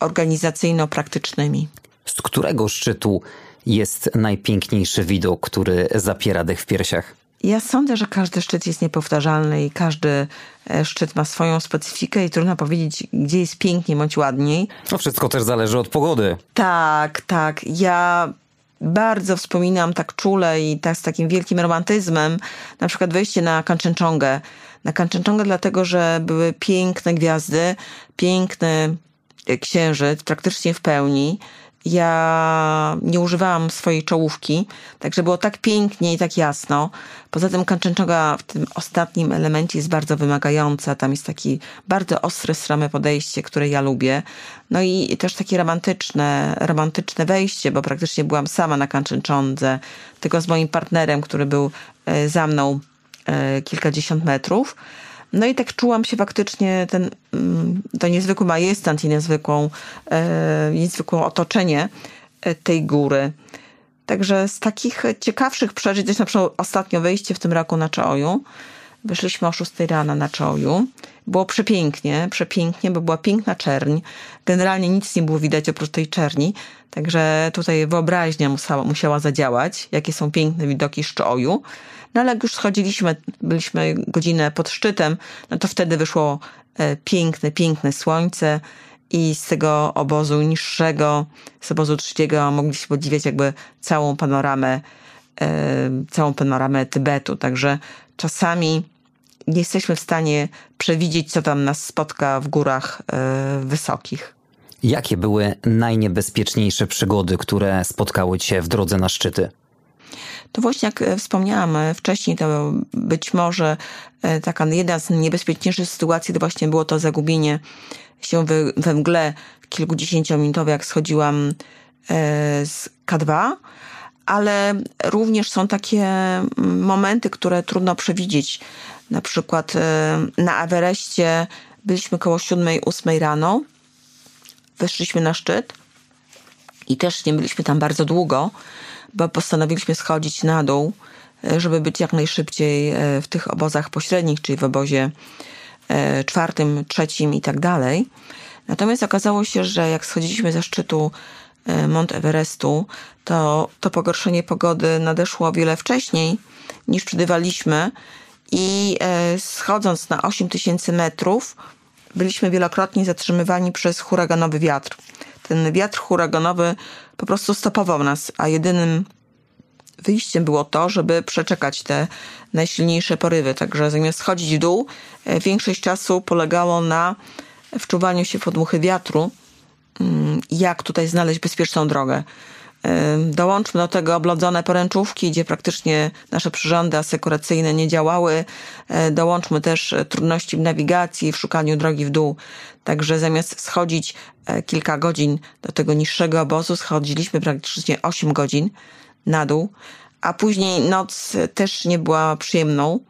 organizacyjno-praktycznymi. Z którego szczytu jest najpiękniejszy widok, który zapiera dech w piersiach? Ja sądzę, że każdy szczyt jest niepowtarzalny i każdy e, szczyt ma swoją specyfikę i trudno powiedzieć, gdzie jest piękniej bądź ładniej. To wszystko też zależy od pogody. Tak, tak. Ja bardzo wspominam tak czule i tak z takim wielkim romantyzmem na przykład wejście na Kanczenczongę. Na Kanczenczongę dlatego, że były piękne gwiazdy, piękny księżyc, praktycznie w pełni ja nie używałam swojej czołówki, także było tak pięknie i tak jasno. Poza tym Kanczenczoga w tym ostatnim elemencie jest bardzo wymagająca. Tam jest taki bardzo ostre, strome podejście, które ja lubię. No i też takie romantyczne, romantyczne wejście, bo praktycznie byłam sama na Kanczęcządze, tylko z moim partnerem, który był e, za mną e, kilkadziesiąt metrów. No i tak czułam się faktycznie ten, mm, to niezwykły majestat i niezwykłą, e, niezwykłe otoczenie e, tej góry. Także z takich ciekawszych przeżyć, też na przykład ostatnio wejście w tym roku na Czaoju. Wyszliśmy o 6 rana na Czaoju. Było przepięknie, przepięknie, bo była piękna czerń. Generalnie nic nie było widać oprócz tej czerni, także tutaj wyobraźnia musiała, musiała zadziałać, jakie są piękne widoki z Czaoju. No ale jak już schodziliśmy, byliśmy godzinę pod szczytem, no to wtedy wyszło e, piękne, piękne słońce i z tego obozu niższego, z obozu trzeciego mogliśmy podziwiać jakby całą panoramę, e, całą panoramę Tybetu. Także czasami nie jesteśmy w stanie przewidzieć, co tam nas spotka w górach e, wysokich. Jakie były najniebezpieczniejsze przygody, które spotkały Cię w drodze na szczyty? To właśnie jak e, wspomniałam e, wcześniej, to być może e, taka jedna z niebezpieczniejszych sytuacji to właśnie było to zagubienie się we, mgle kilkudziesięciominutowe, jak schodziłam z K2, ale również są takie mm, momenty, które trudno przewidzieć. Na przykład na Everestie byliśmy koło 7-8 rano, weszliśmy na szczyt i też nie byliśmy tam bardzo długo, bo postanowiliśmy schodzić na dół, e, żeby być jak najszybciej w tych obozach pośrednich, czyli w obozie czwartym, trzecim i tak dalej. Natomiast okazało się, że jak schodziliśmy ze szczytu e, Mont Everestu, to, to pogorszenie pogody nadeszło o wiele wcześniej niż przydywaliśmy i e, schodząc na 8000 metrów byliśmy wielokrotnie zatrzymywani przez huraganowy wiatr. Ten wiatr huraganowy po prostu stopował nas, a jedynym wyjściem było to, żeby przeczekać te najsilniejsze porywy. Także zamiast schodzić w dół, e, większość czasu polegało na wczuwaniu się w odmuchy wiatru, mm, jak tutaj znaleźć bezpieczną drogę. Dołączmy do tego oblodzone poręczówki, gdzie praktycznie nasze przyrządy asekuracyjne nie działały. E, dołączmy też trudności w nawigacji, w szukaniu drogi w dół. Także zamiast schodzić e, kilka godzin do tego niższego obozu, schodziliśmy praktycznie 8 godzin na dół, a później noc też nie była przyjemną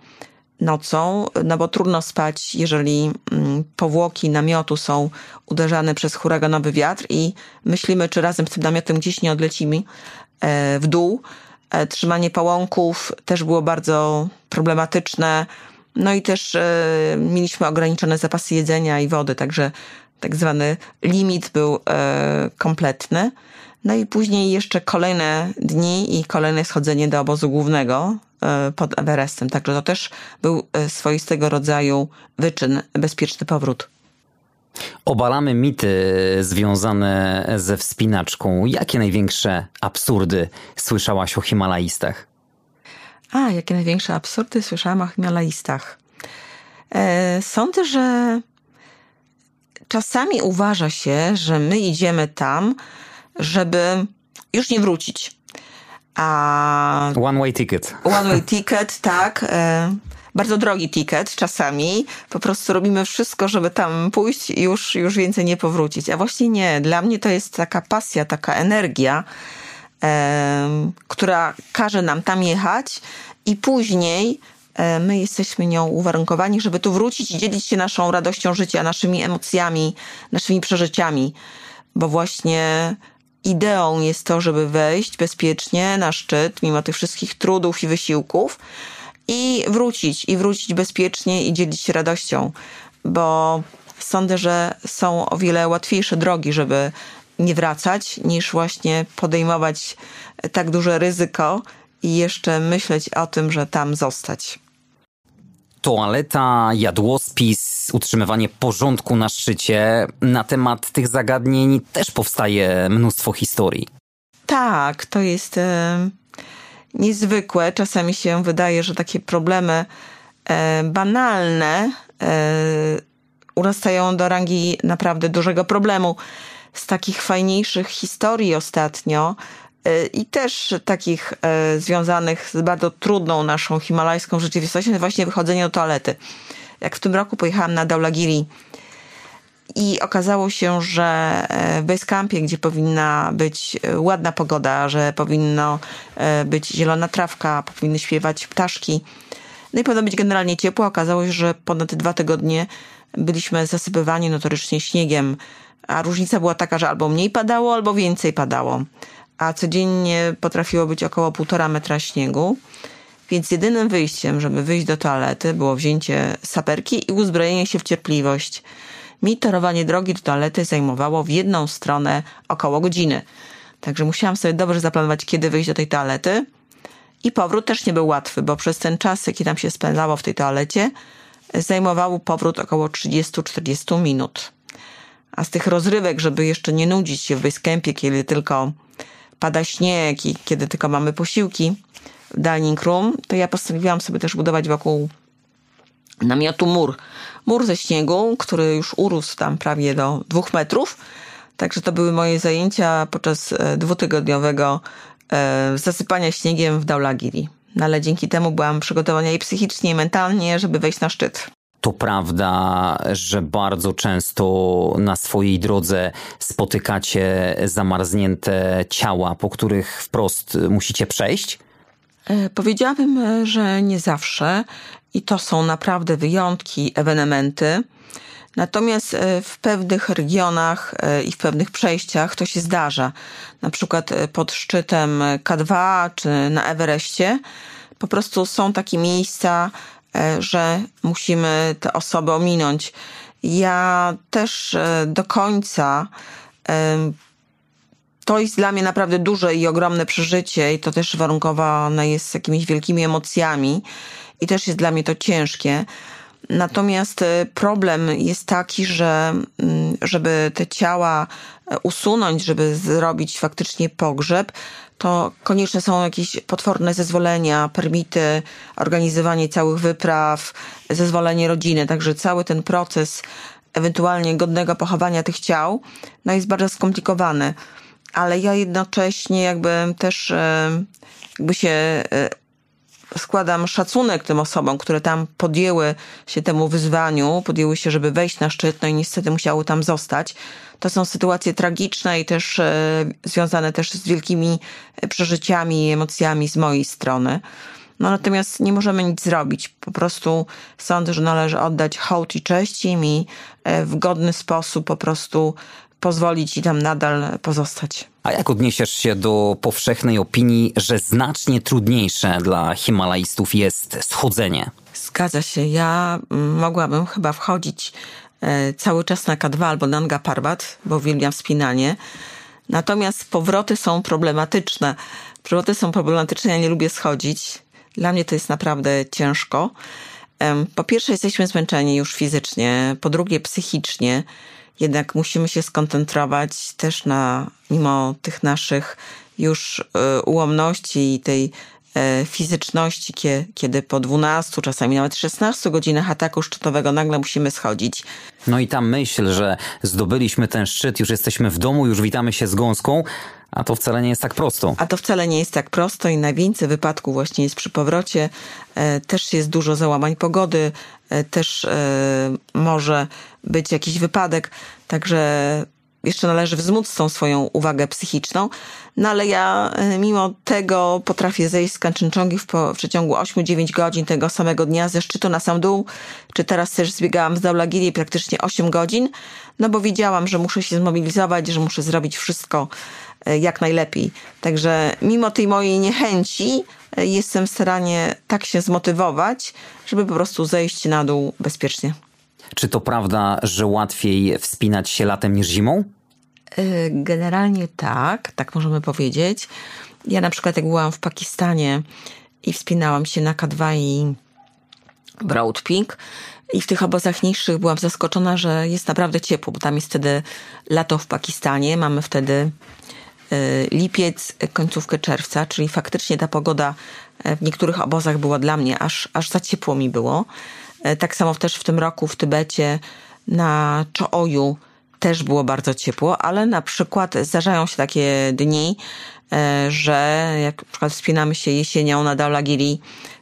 nocą, no bo trudno spać, jeżeli mm, powłoki namiotu są uderzane przez huraganowy wiatr i myślimy, czy razem z tym namiotem gdzieś nie odlecimy e, w dół. E, trzymanie pałąków też było bardzo problematyczne. No i też e, mieliśmy ograniczone zapasy jedzenia i wody, także tak zwany limit był kompletny. No i później jeszcze kolejne dni i kolejne schodzenie do obozu głównego, pod Everestem. Także to też był e, swoistego rodzaju wyczyn, bezpieczny powrót. Obalamy mity związane ze wspinaczką. Jakie największe absurdy słyszałaś o Himalajistach? A, jakie największe absurdy słyszałam o Himalajistach? E, sądzę, że czasami uważa się, że my idziemy tam, żeby już nie wrócić. A... One way ticket. One way ticket, tak. E, bardzo drogi ticket czasami. Po prostu robimy wszystko, żeby tam pójść i już, już więcej nie powrócić. A właśnie nie. Dla mnie to jest taka pasja, taka energia, e, która każe nam tam jechać i później e, my jesteśmy nią uwarunkowani, żeby tu wrócić i dzielić się naszą radością życia, naszymi emocjami, naszymi przeżyciami. Bo właśnie ideą jest to, żeby wejść bezpiecznie na szczyt, mimo tych wszystkich trudów i wysiłków, i wrócić, i wrócić bezpiecznie i dzielić się radością, bo sądzę, że są o wiele łatwiejsze drogi, żeby nie wracać, niż właśnie podejmować tak duże ryzyko i jeszcze myśleć o tym, że tam zostać toaleta, jadłospis, utrzymywanie porządku na szczycie. Na temat tych zagadnień też powstaje mnóstwo historii. Tak, to jest e, niezwykłe. Czasami się wydaje, że takie problemy e, banalne e, urastają do rangi naprawdę dużego problemu. Z takich fajniejszych historii ostatnio i też takich e, związanych z bardzo trudną naszą himalajską rzeczywistością, właśnie wychodzenie do toalety. Jak w tym roku pojechałam na Daulagiri i okazało się, że e, w Basecampie, gdzie powinna być ładna pogoda, że powinno być zielona trawka, powinny śpiewać ptaszki, no i powinno być generalnie ciepło, okazało się, że ponad dwa tygodnie byliśmy zasypywani notorycznie śniegiem, a różnica była taka, że albo mniej padało, albo więcej padało a codziennie potrafiło być około półtora metra śniegu. Więc jedynym wyjściem, żeby wyjść do toalety, było wzięcie saperki i uzbrojenie się w cierpliwość. Mi torowanie drogi do toalety zajmowało w jedną stronę około godziny. Także musiałam sobie dobrze zaplanować, kiedy wyjść do tej toalety. I powrót też nie był łatwy, bo przez ten czas, jaki tam się spędzało w tej toalecie, zajmował powrót około 30-40 minut. A z tych rozrywek, żeby jeszcze nie nudzić się w basecampie, kiedy tylko pada śnieg i kiedy tylko mamy posiłki w dining room, to ja postanowiłam sobie też budować wokół namiotu mur. Mur ze śniegu, który już urósł tam prawie do dwóch metrów. Także to były moje zajęcia podczas e, dwutygodniowego e, zasypania śniegiem w Daulagiri. No ale dzięki temu byłam przygotowana i psychicznie, i mentalnie, żeby wejść na szczyt. To prawda, że bardzo często na swojej drodze spotykacie zamarznięte ciała, po których wprost musicie przejść? E, powiedziałabym, e, że nie zawsze i to są naprawdę wyjątki, ewenementy. Natomiast e, w pewnych regionach i w pewnych przejściach to się zdarza. Na przykład pod szczytem K2 czy na Everestie po prostu są takie miejsca, że musimy te osoby ominąć. Ja też do końca to jest dla mnie naprawdę duże i ogromne przeżycie i to też warunkowane jest jakimiś wielkimi emocjami i też jest dla mnie to ciężkie. Natomiast e, problem jest taki, że mm, żeby te ciała e, usunąć, żeby zrobić faktycznie pogrzeb, to konieczne są jakieś potworne zezwolenia, permity, organizowanie całych wypraw, zezwolenie rodziny. Także cały ten proces ewentualnie godnego pochowania tych ciał no jest bardzo skomplikowany ale ja jednocześnie jakby też e, jakby się e, składam szacunek tym osobom, które tam podjęły się temu wyzwaniu, podjęły się, żeby wejść na szczyt, no i niestety musiały tam zostać. To są sytuacje tragiczne i też e, związane też z wielkimi przeżyciami i emocjami z mojej strony. No natomiast nie możemy nic zrobić. Po prostu sądzę, że należy oddać hołd i cześć im i w godny sposób po prostu pozwolić i tam nadal pozostać. A jak odniesiesz się do powszechnej opinii, że znacznie trudniejsze dla himalajstów jest schodzenie? Zgadza się. Ja mm, mogłabym chyba wchodzić e, cały czas na K2 albo Nanga Parbat, bo uwielbiam wspinanie. Natomiast powroty są problematyczne. Powroty są problematyczne, ja nie lubię schodzić. Dla mnie to jest naprawdę ciężko. Po pierwsze, jesteśmy zmęczeni już fizycznie, po drugie, psychicznie jednak musimy się skoncentrować też na, mimo tych naszych już e, ułomności i tej e, fizyczności, kiedy po 12, czasami nawet 16 godzinach ataku szczytowego nagle musimy schodzić. No i ta myśl, że zdobyliśmy ten szczyt, już jesteśmy w domu, już witamy się z gąską, a to wcale nie jest tak prosto. A to wcale nie jest tak prosto i najwięcej wypadków właśnie jest przy powrocie. E, też jest dużo załamań pogody, e, też e, może być jakiś wypadek, także jeszcze należy wzmóc tą swoją uwagę psychiczną, no ale ja mimo tego potrafię zejść z Kanczenczogi w, w przeciągu 8-9 godzin tego samego dnia ze szczytu na sam dół, czy teraz też zbiegałam z Daulagiri praktycznie 8 godzin, no bo wiedziałam, że muszę się zmobilizować, że muszę zrobić wszystko E, jak najlepiej. Także mimo tej mojej niechęci e, jestem w stanie tak się zmotywować, żeby po prostu zejść na dół bezpiecznie. Czy to prawda, że łatwiej wspinać się latem niż zimą? E, generalnie tak, tak możemy powiedzieć. Ja na przykład jak byłam w Pakistanie i wspinałam się na K2 i Broad Peak i w tych obozach niższych byłam zaskoczona, że jest naprawdę ciepło, bo tam jest wtedy lato w Pakistanie, mamy wtedy Y, lipiec, końcówkę czerwca, czyli faktycznie ta pogoda e, w niektórych obozach była dla mnie aż, aż za ciepło mi było. E, tak samo też w tym roku w Tybecie na Chooju też było bardzo ciepło, ale na przykład zdarzają się takie dni, e, że jak na przykład wspinamy się jesienią na Daulagiri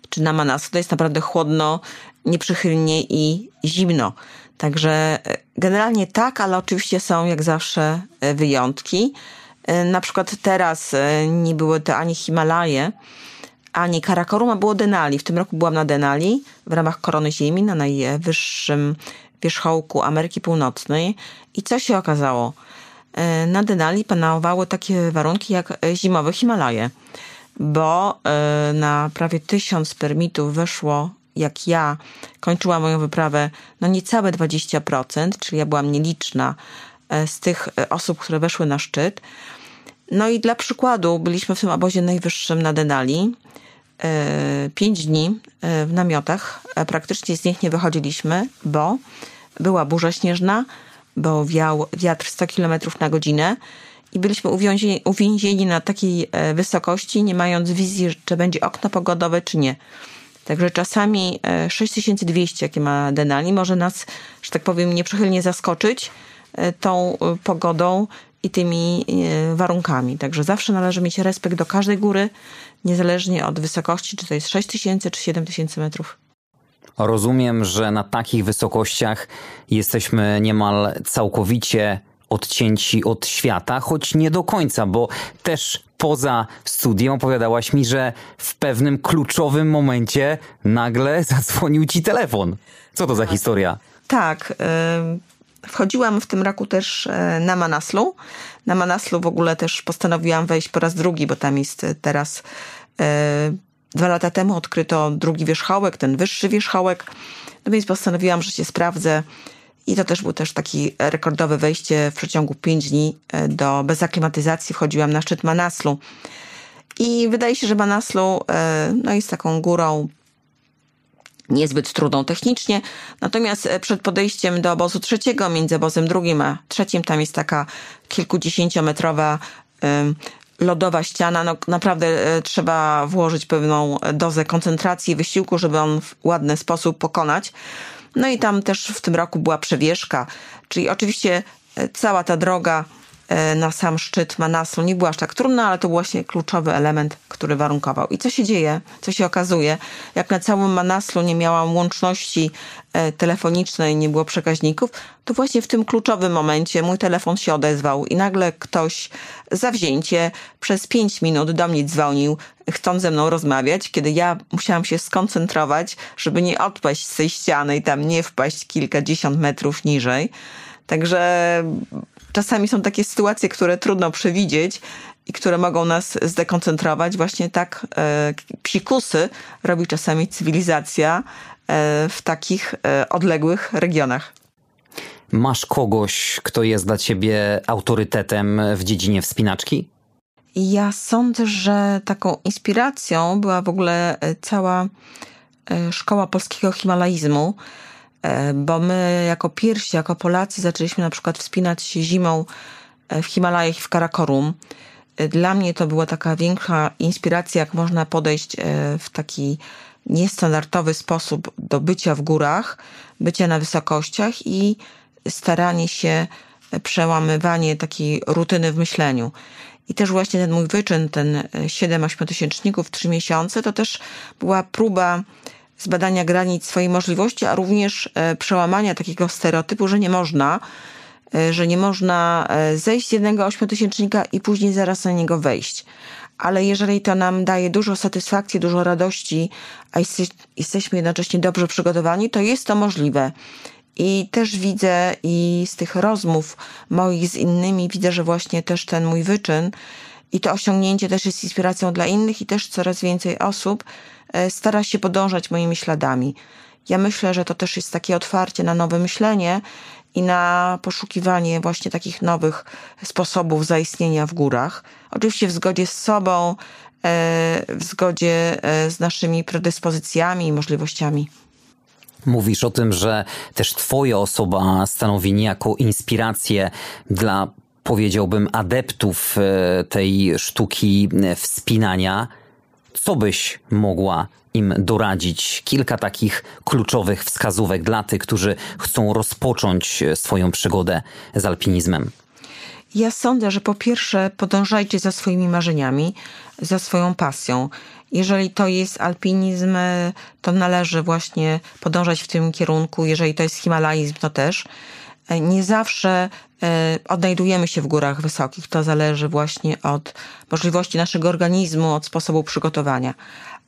czy na Manas, to jest naprawdę chłodno, nieprzychylnie i zimno. Także generalnie tak, ale oczywiście są jak zawsze wyjątki. E, na przykład teraz e, nie były to ani Himalaje, ani Karakorum, a było Denali. W tym roku byłam na Denali w ramach Korony Ziemi, na najwyższym wierzchołku Ameryki Północnej. I co się okazało? E, na Denali panowały takie warunki jak zimowe Himalaje, bo na prawie tysiąc permitów weszło, jak ja kończyłam moją wyprawę, no niecałe 20%, czyli ja byłam nieliczna z tych osób, które weszły na szczyt. No i dla przykładu byliśmy w tym obozie najwyższym na Denali. E, pięć dni e, w namiotach. E, praktycznie z nich nie wychodziliśmy, bo była burza śnieżna, bo wiał wiatr 100 km na godzinę i byliśmy uwięzieni, na takiej wysokości, nie mając wizji, czy będzie okno pogodowe, czy nie. Także czasami 6200, jakie ma Denali, może nas, że tak powiem, nieprzychylnie zaskoczyć tą pogodą i tymi e, warunkami. Także zawsze należy mieć respekt do każdej góry, niezależnie od wysokości, czy to jest 6000 czy 7000 metrów. Rozumiem, że na takich wysokościach jesteśmy niemal całkowicie odcięci od świata, choć nie do końca, bo też poza studiem opowiadałaś mi, że w pewnym kluczowym momencie nagle zadzwonił ci telefon. Co to za tak. historia? Tak. Wchodziłam w tym roku też e, na Manaslu. Na Manaslu w ogóle też postanowiłam wejść po raz drugi, bo tam jest teraz e, dwa lata temu odkryto drugi wierzchołek, ten wyższy wierzchołek. No więc postanowiłam, że się sprawdzę. I to też było też takie rekordowe wejście w przeciągu pięć dni e, do, bez aklimatyzacji. Wchodziłam na szczyt Manaslu. I wydaje się, że Manaslu no, jest taką górą niezbyt trudną technicznie. Natomiast e, przed podejściem do obozu trzeciego, między obozem drugim a trzecim, tam jest taka kilkudziesięciometrowa lodowa ściana. No, naprawdę e, trzeba włożyć pewną dozę koncentracji i wysiłku, żeby on w ładny sposób pokonać. No i tam też w tym roku była przewieszka, czyli oczywiście e, cała ta droga na sam szczyt Manaslu nie była aż tak trudna, ale to właśnie kluczowy element, który warunkował. I co się dzieje, co się okazuje, jak na całym Manaslu nie miałam łączności e, telefonicznej, nie było przekaźników, to właśnie w tym kluczowym momencie mój telefon się odezwał i nagle ktoś zawzięcie przez pięć minut do mnie dzwonił, chcąc ze mną rozmawiać, kiedy ja musiałam się skoncentrować, żeby nie odpaść z tej ściany i tam nie wpaść kilkadziesiąt metrów niżej. Także czasami są takie sytuacje, które trudno przewidzieć i które mogą nas zdekoncentrować. Właśnie tak e, psikusy robi czasami cywilizacja e, w takich e, odległych regionach. Masz kogoś, kto jest dla ciebie autorytetem w dziedzinie wspinaczki? Ja sądzę, że taką inspiracją była w ogóle cała szkoła polskiego himalaizmu bo my jako pierwsi, jako Polacy zaczęliśmy na przykład wspinać się zimą e, w Himalajach i w Karakorum. E, dla mnie to była taka większa inspiracja, jak można podejść w taki niestandardowy sposób do bycia w górach, bycia na wysokościach i staranie się, przełamywanie takiej rutyny w myśleniu. I też właśnie ten mój wyczyn, ten 7-8 tysięczników w 3 miesiące, to też była próba zbadania granic swojej możliwości, a również e, przełamania takiego stereotypu, że nie można, e, że nie można e, zejść z jednego ośmiotysięcznika i później zaraz na niego wejść. Ale jeżeli to nam daje dużo satysfakcji, dużo radości, a jesteśmy jednocześnie dobrze przygotowani, to jest to możliwe. I też widzę i z tych rozmów moich z innymi widzę, że właśnie też ten mój wyczyn i to osiągnięcie też jest inspiracją dla innych i też coraz więcej osób stara się podążać moimi śladami. Ja myślę, że to też jest takie otwarcie na nowe myślenie i na poszukiwanie właśnie takich nowych sposobów zaistnienia w górach. Oczywiście w zgodzie z sobą, e, w zgodzie e, z naszymi predyspozycjami i możliwościami. Mówisz o tym, że też Twoja osoba stanowi niejako inspirację dla, powiedziałbym, adeptów tej sztuki wspinania. Co byś mogła im doradzić? Kilka takich kluczowych wskazówek dla tych, którzy chcą rozpocząć swoją przygodę z alpinizmem. Ja sądzę, że po pierwsze podążajcie za swoimi marzeniami, za swoją pasją. Jeżeli to jest alpinizm, to należy właśnie podążać w tym kierunku. Jeżeli to jest himalaizm, to też. Nie zawsze e, odnajdujemy się w górach wysokich. To zależy właśnie od możliwości naszego organizmu, od sposobu przygotowania.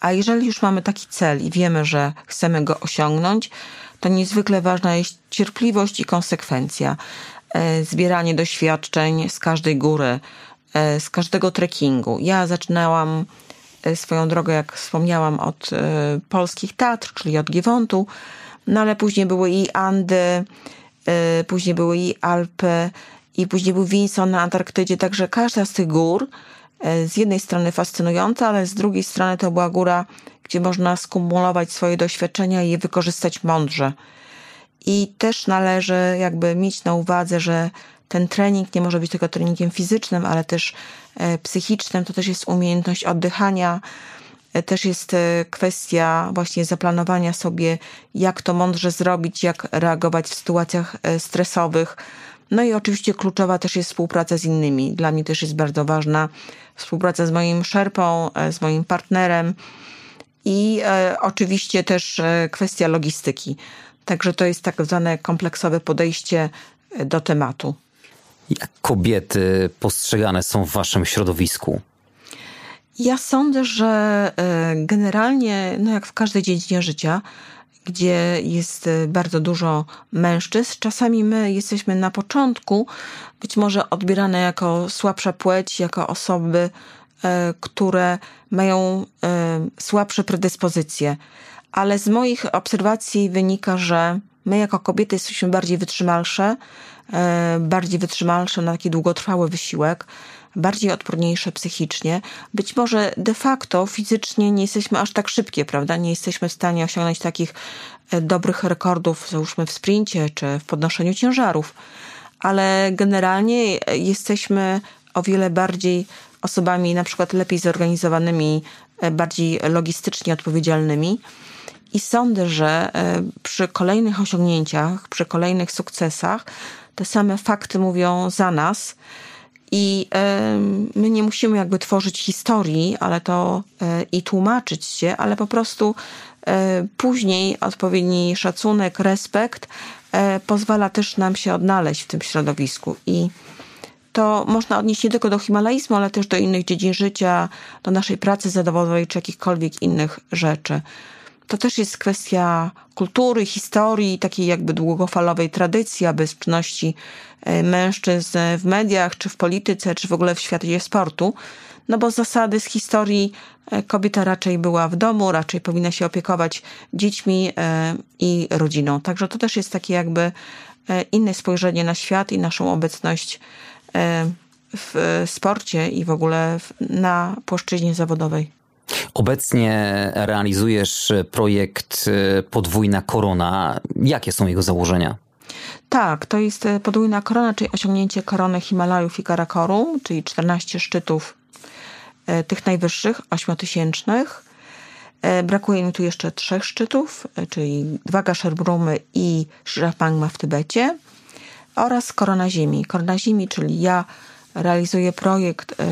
A jeżeli już mamy taki cel i wiemy, że chcemy go osiągnąć, to niezwykle ważna jest cierpliwość i konsekwencja. E, zbieranie doświadczeń z każdej góry, e, z każdego trekkingu. Ja zaczynałam swoją drogę, jak wspomniałam, od polskich Tatr, czyli od Giewontu, no ale później były i Andy, później były i Alpy, i później był Vinson na Antarktydzie, także każda z tych gór y, z jednej strony fascynująca, ale z drugiej strony to była góra, gdzie można skumulować swoje doświadczenia i je wykorzystać mądrze. I też należy jakby mieć na uwadze, że ten trening nie może być tylko treningiem fizycznym, ale też y, psychicznym. To też jest umiejętność oddychania, też jest e, kwestia właśnie zaplanowania sobie, jak to mądrze zrobić, jak reagować w sytuacjach e, stresowych. No i oczywiście kluczowa też jest współpraca z innymi. Dla mnie też jest bardzo ważna współpraca z moim szerpą, e, z moim partnerem i oczywiście też kwestia logistyki. Także to jest tak zwane kompleksowe podejście do tematu. Jak kobiety postrzegane są w waszym środowisku? Ja sądzę, że generalnie, no jak w każdej dziedzinie życia, gdzie jest bardzo dużo mężczyzn, czasami my jesteśmy na początku być może odbierane jako słabsza płeć, jako osoby E, które mają e, słabsze predyspozycje. Ale z moich obserwacji wynika, że my jako kobiety jesteśmy bardziej wytrzymalsze, e, bardziej wytrzymalsze na taki długotrwały wysiłek, bardziej odporniejsze psychicznie. Być może de facto fizycznie nie jesteśmy aż tak szybkie, prawda? Nie jesteśmy w stanie osiągnąć takich dobrych rekordów, załóżmy w sprincie czy w podnoszeniu ciężarów, ale generalnie jesteśmy o wiele bardziej osobami na przykład lepiej zorganizowanymi, e, bardziej logistycznie odpowiedzialnymi. I sądzę, że e, przy kolejnych osiągnięciach, przy kolejnych sukcesach, te same fakty mówią za nas. I my nie musimy jakby tworzyć historii, ale to e, i tłumaczyć się, ale po prostu później odpowiedni szacunek, respekt pozwala też nam się odnaleźć w tym środowisku. I to można odnieść nie tylko do himalaizmu, ale też do innych dziedzin życia, do naszej pracy zawodowej czy jakichkolwiek innych rzeczy. To też jest kwestia kultury, historii, takiej jakby długofalowej tradycji, obecności e, mężczyzn w mediach, czy w polityce, czy w ogóle w świecie sportu. No bo zasady, z historii e, kobieta raczej była w domu, raczej powinna się opiekować dziećmi e, i rodziną. Także to też jest takie jakby inne spojrzenie na świat i naszą obecność w sporcie i w ogóle na płaszczyźnie zawodowej. Obecnie realizujesz projekt e, Podwójna Korona. Jakie są jego założenia? Tak, to jest e, podwójna korona, czyli osiągnięcie korony Himalajów i Karakoru, czyli 14 szczytów tych najwyższych, ośmiotysięcznych. Brakuje mi tu jeszcze trzech szczytów, czyli dwa Gasherbrumy i Shirapangma w Tybecie oraz Korona Ziemi. Korona Ziemi, czyli ja realizuję projekt e,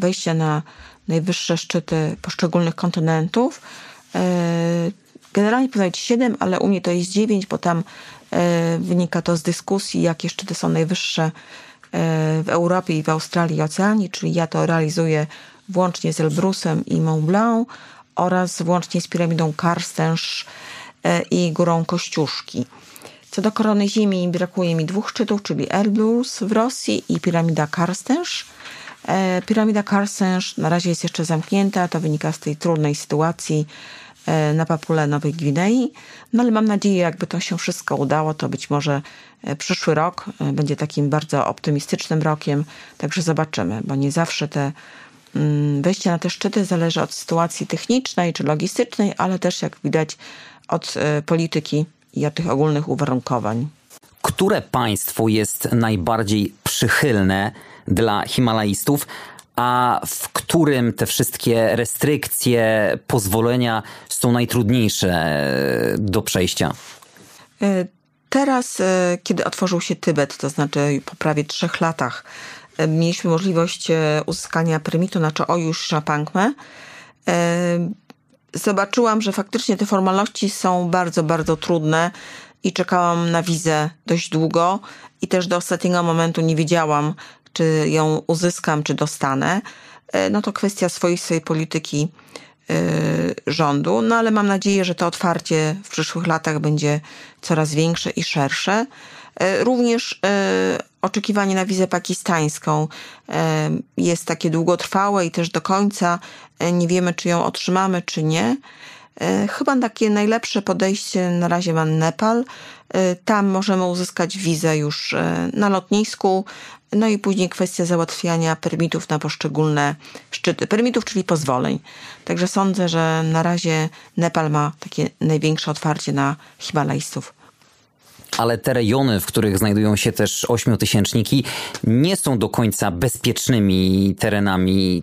wejścia na najwyższe szczyty poszczególnych kontynentów. E, generalnie powinno być 7, ale u mnie to jest 9, bo tam e, wynika to z dyskusji, jakie szczyty są najwyższe w Europie i w Australii i Oceanii, czyli ja to realizuję włącznie z Elbrusem i Mont Blanc oraz włącznie z piramidą Karstęż i górą Kościuszki. Co do korony Ziemi brakuje mi dwóch szczytów, czyli Elbrus w Rosji i piramida Karstęż. E, piramida Karstęż na razie jest jeszcze zamknięta, to wynika z tej trudnej sytuacji e, na Papule Nowej Gwinei. No ale mam nadzieję, jakby to się wszystko udało, to być może e, przyszły rok będzie takim bardzo optymistycznym rokiem, także zobaczymy, bo nie zawsze te mm, wejście na te szczyty zależy od sytuacji technicznej czy logistycznej, ale też jak widać od polityki i od tych ogólnych uwarunkowań. Które państwo jest najbardziej przychylne dla Himalajstów, a w którym te wszystkie restrykcje, pozwolenia są najtrudniejsze do przejścia? E, teraz, e, kiedy otworzył się Tybet, to znaczy po prawie trzech latach, e, mieliśmy możliwość uzyskania permitu na Czoojusz Szapangmę zobaczyłam, że faktycznie te formalności są bardzo, bardzo trudne i czekałam na wizę dość długo i też do ostatniego momentu nie wiedziałam, czy ją uzyskam, czy dostanę. E, no to kwestia swoistej polityki yy, rządu, no ale mam nadzieję, że to otwarcie w przyszłych latach będzie coraz większe i szersze. Yy, również oczekiwanie na wizę pakistańską e, jest takie długotrwałe i też do końca e, nie wiemy, czy ją otrzymamy, czy nie. E, chyba takie najlepsze podejście na razie ma Nepal. Tam możemy uzyskać wizę już na lotnisku, no i później kwestia załatwiania permitów na poszczególne szczyty. Permitów, czyli pozwoleń. Także sądzę, że na razie Nepal ma takie największe otwarcie na Himalajstów ale te rejony, w których znajdują się też ośmiotysięczniki, nie są do końca bezpiecznymi terenami.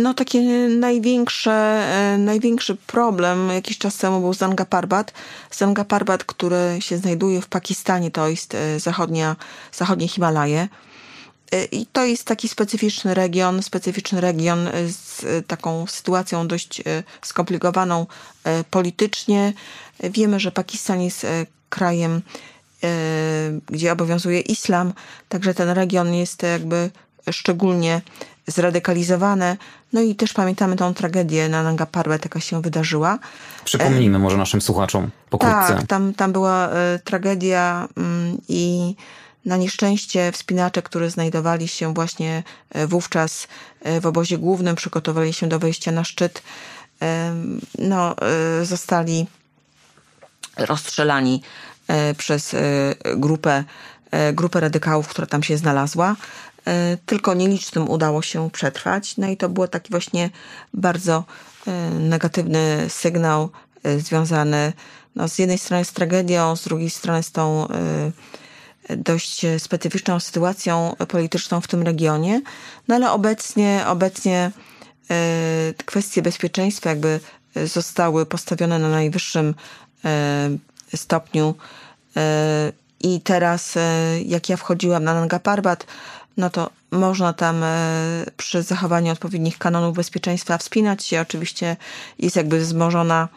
No takie największe, e, największy problem jakiś czas temu był Zanga Parbat. Zanga Parbat, który się znajduje w Pakistanie, to jest e, zachodnia, zachodnie Himalaje. I to jest taki specyficzny region, specyficzny region z taką sytuacją dość skomplikowaną politycznie. Wiemy, że Pakistan jest krajem, gdzie obowiązuje islam, także ten region jest jakby szczególnie zradykalizowane. No i też pamiętamy tą tragedię na Nanga Parbat, jaka się wydarzyła. Przypomnijmy może naszym słuchaczom pokrótce. Tak, tam, tam była y, tragedia y, i na nieszczęście wspinacze, które znajdowali się właśnie e, wówczas e, w obozie głównym, przygotowali się do wejścia na szczyt, no, zostali rozstrzelani przez grupę, grupę radykałów, która tam się znalazła. E, tylko nielicznym udało się przetrwać. No i to było taki właśnie bardzo e, negatywny sygnał e, związany no, z jednej strony z tragedią, z drugiej strony z tą dość specyficzną sytuacją polityczną w tym regionie. No ale obecnie, obecnie kwestie bezpieczeństwa jakby zostały postawione na najwyższym stopniu. I teraz, jak ja wchodziłam na Nanga Parbat, no to można tam e, przy zachowaniu odpowiednich kanonów bezpieczeństwa wspinać się. Oczywiście jest jakby wzmożona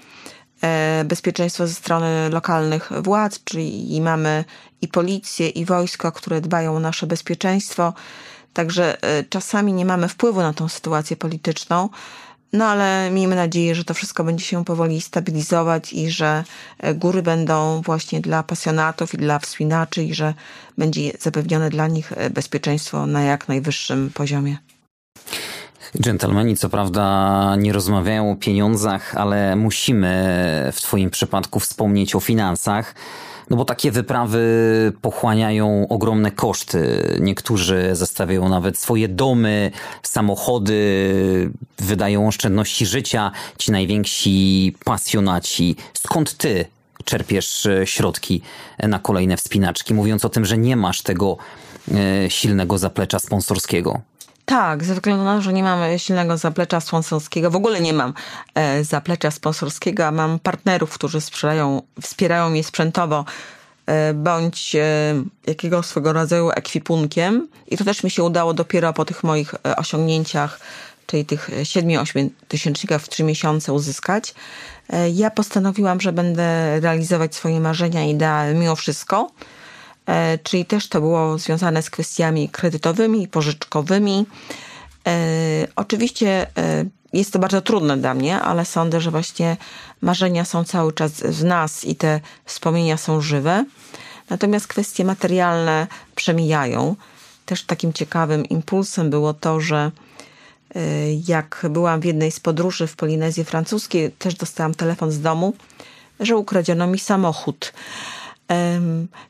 e, bezpieczeństwo ze strony lokalnych władz, czyli mamy i policję, i wojsko, które dbają o nasze bezpieczeństwo. Także e, czasami nie mamy wpływu na tą sytuację polityczną, no ale miejmy nadzieję, że to wszystko będzie się powoli stabilizować i że e, góry będą właśnie dla pasjonatów i dla wspinaczy i że będzie zapewnione dla nich e, bezpieczeństwo na jak najwyższym poziomie. Dżentelmeni co prawda nie rozmawiają o pieniądzach, ale musimy w Twoim przypadku wspomnieć o finansach. No bo takie wyprawy pochłaniają ogromne koszty. Niektórzy zostawiają nawet swoje domy, samochody, wydają oszczędności życia. Ci najwięksi pasjonaci. Skąd ty czerpiesz e, środki na kolejne wspinaczki, mówiąc o tym, że nie masz tego e, silnego zaplecza sponsorskiego? Tak, ze względu na to, że nie mam silnego zaplecza sponsorskiego, w ogóle nie mam e, zaplecza sponsorskiego, a mam partnerów, którzy sprzedają, wspierają mnie sprzętowo, e, bądź e, jakiegoś swego rodzaju ekwipunkiem. I to też mi się udało dopiero po tych moich e, osiągnięciach, czyli tych 7-8 tysięcznikach w 3 miesiące uzyskać. E, ja postanowiłam, że będę realizować swoje marzenia i ideały mimo wszystko E, czyli też to było związane z kwestiami kredytowymi pożyczkowymi. E, oczywiście e, jest to bardzo trudne dla mnie, ale sądzę, że właśnie marzenia są cały czas w nas i te wspomnienia są żywe. Natomiast kwestie materialne przemijają. Też takim ciekawym impulsem było to, że jak byłam w jednej z podróży w Polinezji Francuskiej, też dostałam telefon z domu, że ukradziono mi samochód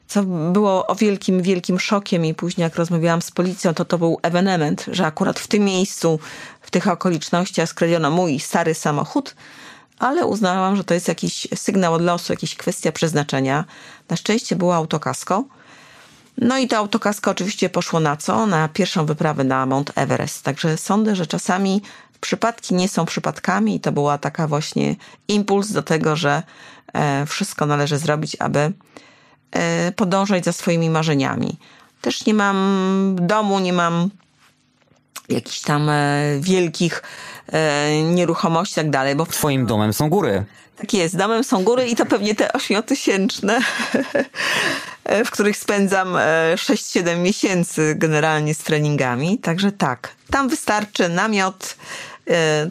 co było o wielkim, wielkim szokiem i później jak rozmawiałam z policją, to to był ewenement, że akurat w tym miejscu, w tych okolicznościach skradziono mój stary samochód, ale uznałam, że to jest jakiś sygnał od losu, jakaś kwestia przeznaczenia. Na szczęście było autokasko. No i to autokasko oczywiście poszło na co? Na pierwszą wyprawę na Mount Everest. Także sądzę, że czasami przypadki nie są przypadkami i to była taka właśnie impuls do tego, że e, wszystko należy zrobić, aby podążać za swoimi marzeniami. Też nie mam domu, nie mam jakichś tam e, wielkich e, nieruchomości i tak dalej. Bo Twoim domem są góry. Tak jest, domem są góry i to pewnie te ośmiotysięczne, w których spędzam 6-7 miesięcy generalnie z treningami. Także tak, tam wystarczy namiot,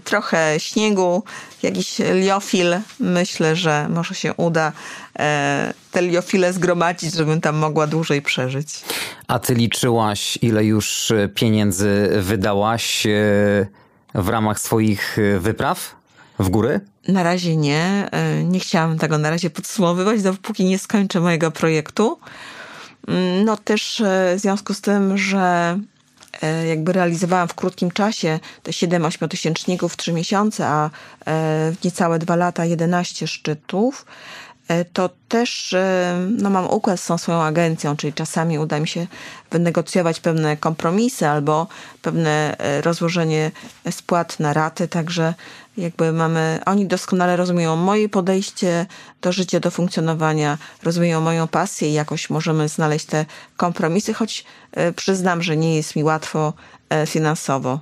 trochę śniegu, jakiś liofil. Myślę, że może się uda E, te liofile zgromadzić, żebym tam mogła dłużej przeżyć. A ty liczyłaś, ile już pieniędzy wydałaś e, w ramach swoich e, wypraw w góry? Na razie nie. Nie chciałam tego na razie podsumowywać, dopóki nie skończę mojego projektu. Mm, no też w związku z tym, że jakby realizowałam w krótkim czasie te 7-8 tysięczników w 3 miesiące, a w niecałe 2 lata 11 szczytów, e, to też e, no, mam układ z tą swoją agencją, czyli czasami uda mi się wynegocjować pewne kompromisy albo pewne e, rozłożenie spłat na raty, także jakby mamy, oni doskonale rozumieją moje podejście do życia, do funkcjonowania, rozumieją moją pasję i jakoś możemy znaleźć te kompromisy, choć przyznam, że nie jest mi łatwo finansowo.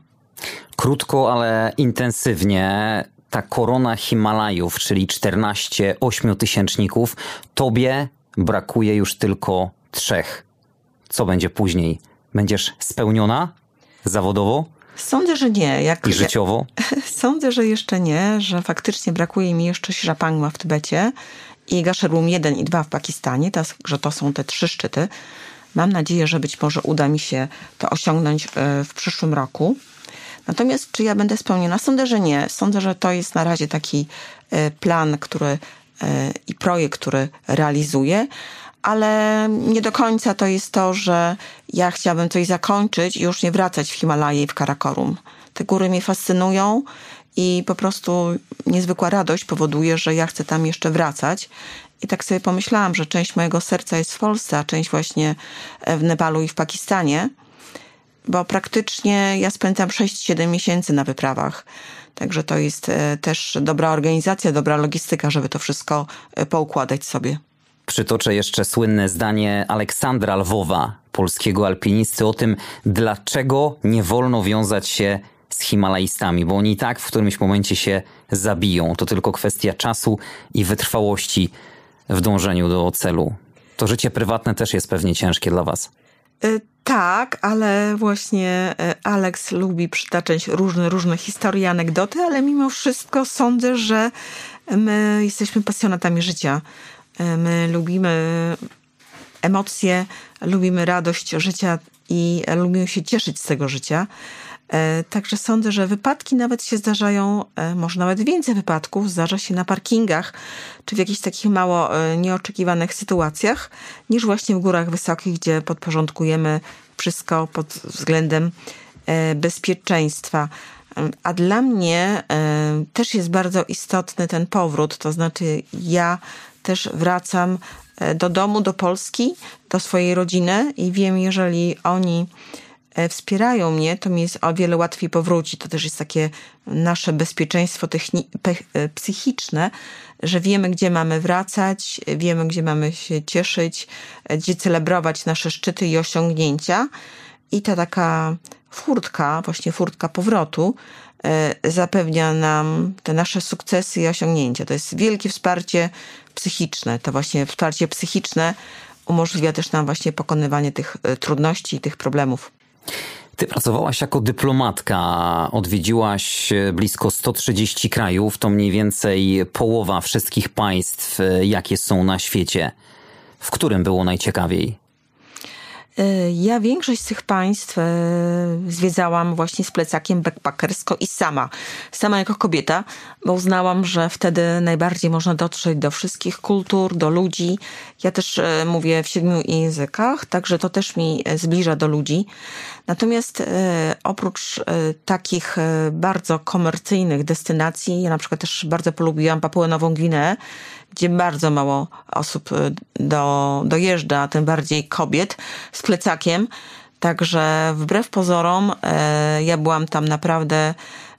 Krótko, ale intensywnie ta korona Himalajów, czyli 14 ośmiotysięczników, tobie brakuje już tylko trzech. Co będzie później? Będziesz spełniona zawodowo? Sądzę, że nie. Jak, I życiowo? Sądzę, że jeszcze nie, że faktycznie brakuje mi jeszcze Shirapangma w Tybecie i Gasherum 1 i 2 w Pakistanie, to, że to są te trzy szczyty. Mam nadzieję, że być może uda mi się to osiągnąć e, w przyszłym roku. Natomiast czy ja będę spełniona? Sądzę, że nie. Sądzę, że to jest na razie taki e, plan, który e, i projekt, który realizuję, ale nie do końca to jest to, że ja chciałabym coś zakończyć i już nie wracać w Himalaje i w Karakorum. Te góry mnie fascynują i po prostu niezwykła radość powoduje, że ja chcę tam jeszcze wracać. I tak sobie pomyślałam, że część mojego serca jest w Polsce, a część właśnie w Nepalu i w Pakistanie bo praktycznie ja spędzam 6-7 miesięcy na wyprawach. Także to jest e, też dobra organizacja, dobra logistyka, żeby to wszystko e, poukładać sobie. Przytoczę jeszcze słynne zdanie Aleksandra Lwowa, polskiego alpinisty, o tym, dlaczego nie wolno wiązać się z Himalajstami, bo oni i tak w którymś momencie się zabiją. To tylko kwestia czasu i wytrwałości w dążeniu do celu. To życie prywatne też jest pewnie ciężkie dla Was. Tak, ale właśnie e, Alex lubi przytaczać różne, różne historie, anegdoty, ale mimo wszystko sądzę, że my jesteśmy pasjonatami życia. E, my lubimy emocje, lubimy radość życia i lubimy się cieszyć z tego życia. E, także sądzę, że wypadki nawet się zdarzają, e, może nawet więcej wypadków zdarza się na parkingach, czy w jakichś takich mało e, nieoczekiwanych sytuacjach, niż właśnie w górach wysokich, gdzie podporządkujemy wszystko pod względem bezpieczeństwa. A dla mnie też jest bardzo istotny ten powrót, to znaczy ja też wracam do domu, do Polski, do swojej rodziny i wiem, jeżeli oni wspierają mnie, to mi jest o wiele łatwiej powrócić. To też jest takie nasze bezpieczeństwo e, psychiczne, że wiemy, gdzie mamy wracać, wiemy, gdzie mamy się cieszyć, e, gdzie celebrować nasze szczyty i osiągnięcia. I ta taka furtka, właśnie furtka powrotu, zapewnia nam te nasze sukcesy i osiągnięcia. To jest wielkie wsparcie psychiczne. To właśnie wsparcie psychiczne umożliwia też nam właśnie pokonywanie tych trudności i tych problemów. Ty pracowałaś jako dyplomatka, odwiedziłaś blisko 130 krajów, to mniej więcej połowa wszystkich państw, jakie są na świecie. W którym było najciekawiej? E, ja większość z tych państw e, zwiedzałam właśnie z plecakiem backpackersko i sama. Sama jako kobieta, bo uznałam, że wtedy najbardziej można dotrzeć do wszystkich kultur, do ludzi. Ja też e, mówię w siedmiu językach, także to też mi zbliża do ludzi. Natomiast oprócz takich bardzo komercyjnych destynacji, ja na przykład też bardzo polubiłam Papuę Nową Gwineę, gdzie bardzo mało osób y, do, dojeżdża, tym bardziej kobiet z plecakiem. Także wbrew pozorom, e, ja byłam tam naprawdę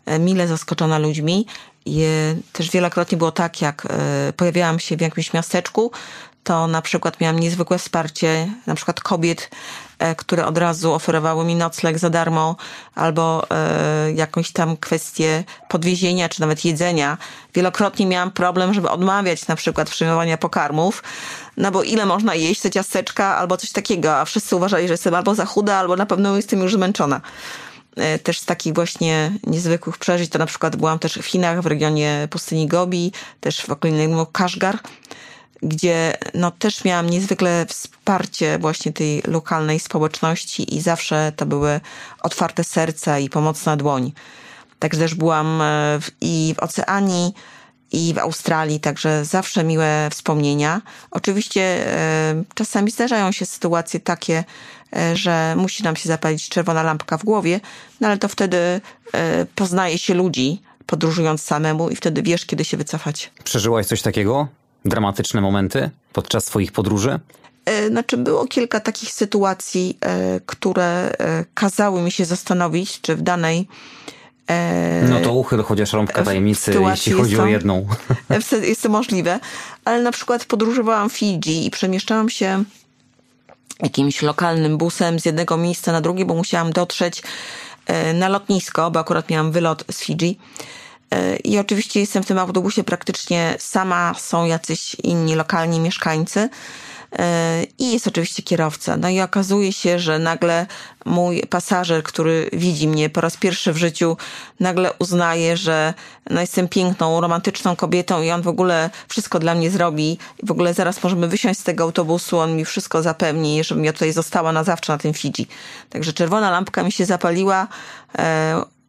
e, mile zaskoczona ludźmi. I też wielokrotnie było tak, jak pojawiałam się w jakimś miasteczku, to na przykład miałam niezwykłe wsparcie na przykład kobiet, e, które od razu oferowały mi nocleg za darmo albo e, jakąś tam kwestię podwiezienia czy nawet jedzenia. Wielokrotnie miałam problem, żeby odmawiać na przykład przyjmowania pokarmów, no bo ile można jeść te ciasteczka albo coś takiego, a wszyscy uważali, że jestem albo za chuda, albo na pewno jestem już zmęczona e, też z takich właśnie niezwykłych przeżyć, to na przykład byłam też w Chinach, w regionie pustyni Gobi, też w okolicy Kaszgar, gdzie no, też miałam niezwykle wsparcie właśnie tej lokalnej społeczności i zawsze to były otwarte serca i pomocna dłoń. Także też byłam e, w, i w Oceanii, i w Australii, także zawsze miłe wspomnienia. Oczywiście e, czasami zdarzają się sytuacje takie, e, że musi nam się zapalić czerwona lampka w głowie, no ale to wtedy poznaje się ludzi, podróżując samemu i wtedy wiesz, kiedy się wycofać. Przeżyłaś coś takiego? Dramatyczne momenty podczas swoich podróży? E, znaczy, było kilka takich sytuacji, e, które e, kazały mi się zastanowić, czy w danej. No to uchyl chociaż rąbka tajemnicy, jeśli chodzi to, o jedną. Jest to możliwe, ale na przykład podróżowałam w Fidżi i przemieszczałam się jakimś lokalnym busem z jednego miejsca na drugie, bo musiałam dotrzeć na lotnisko, bo akurat miałam wylot z Fidżi. I oczywiście jestem w tym autobusie praktycznie sama, są jacyś inni lokalni mieszkańcy. E, i jest oczywiście kierowca. No i okazuje się, że nagle mój pasażer, który widzi mnie po raz pierwszy w życiu, nagle uznaje, że no jestem piękną, romantyczną kobietą i on w ogóle wszystko dla mnie zrobi. W ogóle zaraz możemy wysiąść z tego autobusu, on mi wszystko zapewni, żebym ja tutaj została na zawsze na tym Fidżi. Także czerwona lampka mi się zapaliła.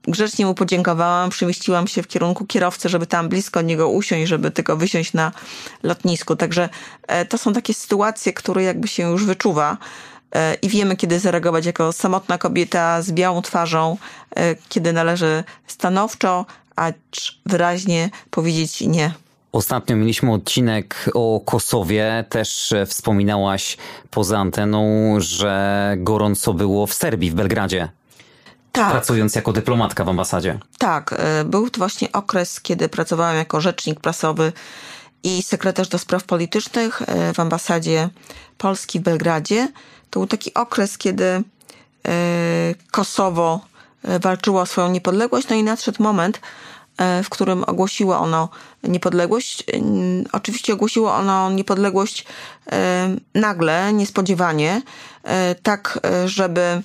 Grzecznie mu podziękowałam, przemieściłam się w kierunku kierowcy, żeby tam blisko niego usiąść, żeby tylko wysiąść na lotnisku. Także e, to są takie sytuacje, które jakby się już wyczuwa e, i wiemy, kiedy zareagować jako samotna kobieta z białą twarzą, e, kiedy należy stanowczo, acz wyraźnie powiedzieć nie. Ostatnio mieliśmy odcinek o Kosowie. Też wspominałaś poza anteną, że gorąco było w Serbii, w Belgradzie tak. pracując jako dyplomatka w ambasadzie. Tak, e, był to właśnie okres, kiedy pracowałam jako rzecznik prasowy i sekretarz do spraw politycznych e, w ambasadzie Polski w Belgradzie. To był taki okres, kiedy e, Kosowo walczyło o swoją niepodległość, no i nadszedł moment, w którym ogłosiło ono niepodległość. Oczywiście ogłosiło ono niepodległość nagle, niespodziewanie, tak żeby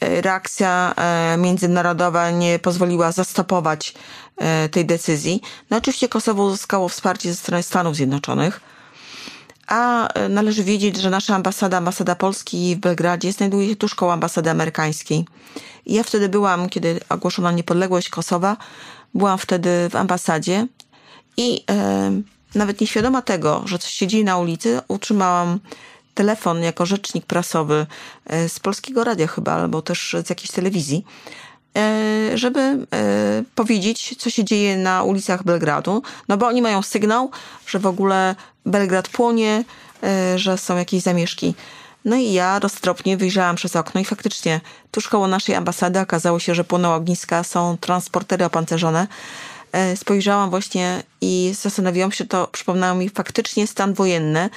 reakcja e, międzynarodowa nie pozwoliła zastopować e, tej decyzji. No oczywiście Kosowo uzyskało wsparcie ze strony Stanów Zjednoczonych, a e, należy wiedzieć, że nasza ambasada, ambasada Polski w Belgradzie znajduje się tuż koło ambasady amerykańskiej. Ja wtedy byłam, kiedy ogłoszono niepodległość Kosowa, byłam wtedy w ambasadzie i e, nawet nieświadoma tego, że coś się dzieje na ulicy, utrzymałam telefon jako rzecznik prasowy e, z Polskiego Radia chyba, albo też z jakiejś telewizji, e, żeby e, powiedzieć, co się dzieje na ulicach Belgradu. No bo oni mają sygnał, że w ogóle Belgrad płonie, że są jakieś zamieszki. No i ja roztropnie wyjrzałam przez okno i faktycznie tuż koło naszej ambasady okazało się, że płoną ogniska, są transportery opancerzone. Spojrzałam właśnie i zastanowiłam się, to przypomniało mi faktycznie stan wojenny,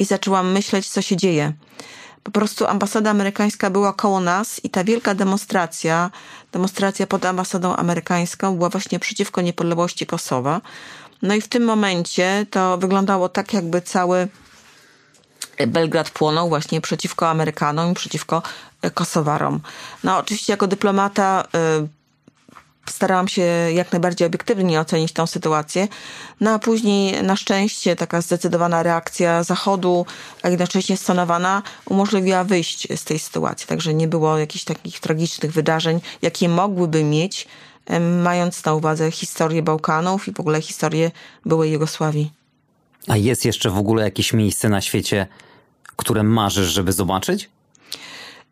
i zaczęłam myśleć, co się dzieje. Po prostu ambasada amerykańska była koło nas i ta wielka demonstracja, demonstracja pod ambasadą amerykańską była właśnie przeciwko niepodległości Kosowa. No i w tym momencie to wyglądało tak, jakby cały Belgrad płonął właśnie przeciwko Amerykanom i przeciwko Kosowarom. No oczywiście jako dyplomata y, starałam się jak najbardziej obiektywnie ocenić tą sytuację. No a później na szczęście taka zdecydowana reakcja Zachodu, a jednocześnie stonowana, umożliwiła wyjść z tej sytuacji. Także nie było jakichś takich tragicznych wydarzeń, jakie mogłyby mieć, mając na uwadze historię Bałkanów i w ogóle historię byłej Jugosławii. A jest jeszcze w ogóle jakieś miejsce na świecie, które marzysz, żeby zobaczyć?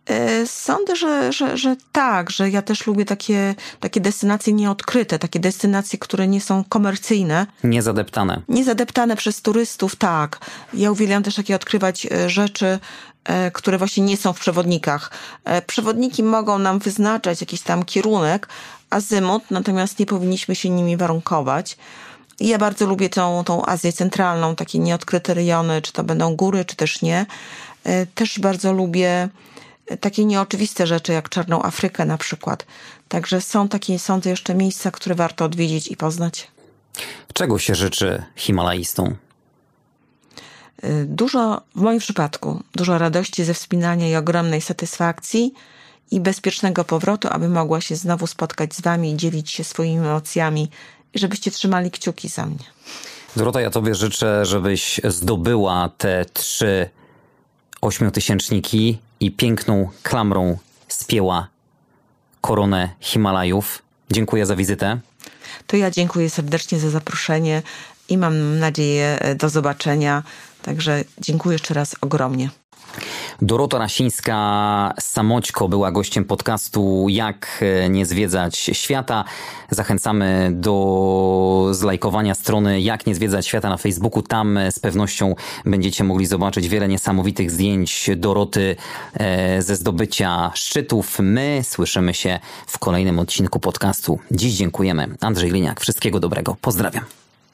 E, sądzę, że, że, że tak, że ja też lubię takie, takie destynacje nieodkryte, takie destynacje, które nie są komercyjne. Niezadeptane. Niezadeptane przez turystów, tak. Ja uwielbiam też takie odkrywać e, rzeczy, e, które właśnie nie są w przewodnikach. Przewodniki mogą nam wyznaczać jakiś tam kierunek, azymut, natomiast nie powinniśmy się nimi warunkować. I ja bardzo lubię tą, tą Azję Centralną, takie nieodkryte rejony, czy to będą góry, czy też nie. Też bardzo lubię takie nieoczywiste rzeczy, jak Czarną Afrykę na przykład. Także są takie, sądzę, jeszcze miejsca, które warto odwiedzić i poznać. Czego się życzy Himalajistom? Y, dużo, w moim przypadku, dużo radości ze wspinania i ogromnej satysfakcji i bezpiecznego powrotu, aby mogła się znowu spotkać z wami i dzielić się swoimi emocjami i żebyście trzymali kciuki za mnie. Dorota, ja tobie życzę, żebyś zdobyła te trzy ośmiotysięczniki i piękną klamrą spięła koronę Himalajów. Dziękuję za wizytę. To ja dziękuję serdecznie za zaproszenie i mam nadzieję e, do zobaczenia. Także dziękuję jeszcze raz ogromnie. Dorota Rasińska Samoćko była gościem podcastu Jak nie zwiedzać świata. Zachęcamy do zlajkowania strony Jak nie zwiedzać świata na Facebooku. Tam z pewnością będziecie mogli zobaczyć wiele niesamowitych zdjęć Doroty e, ze zdobycia szczytów. My słyszymy się w kolejnym odcinku podcastu. Dziś dziękujemy. Andrzej Liniak, wszystkiego dobrego. Pozdrawiam.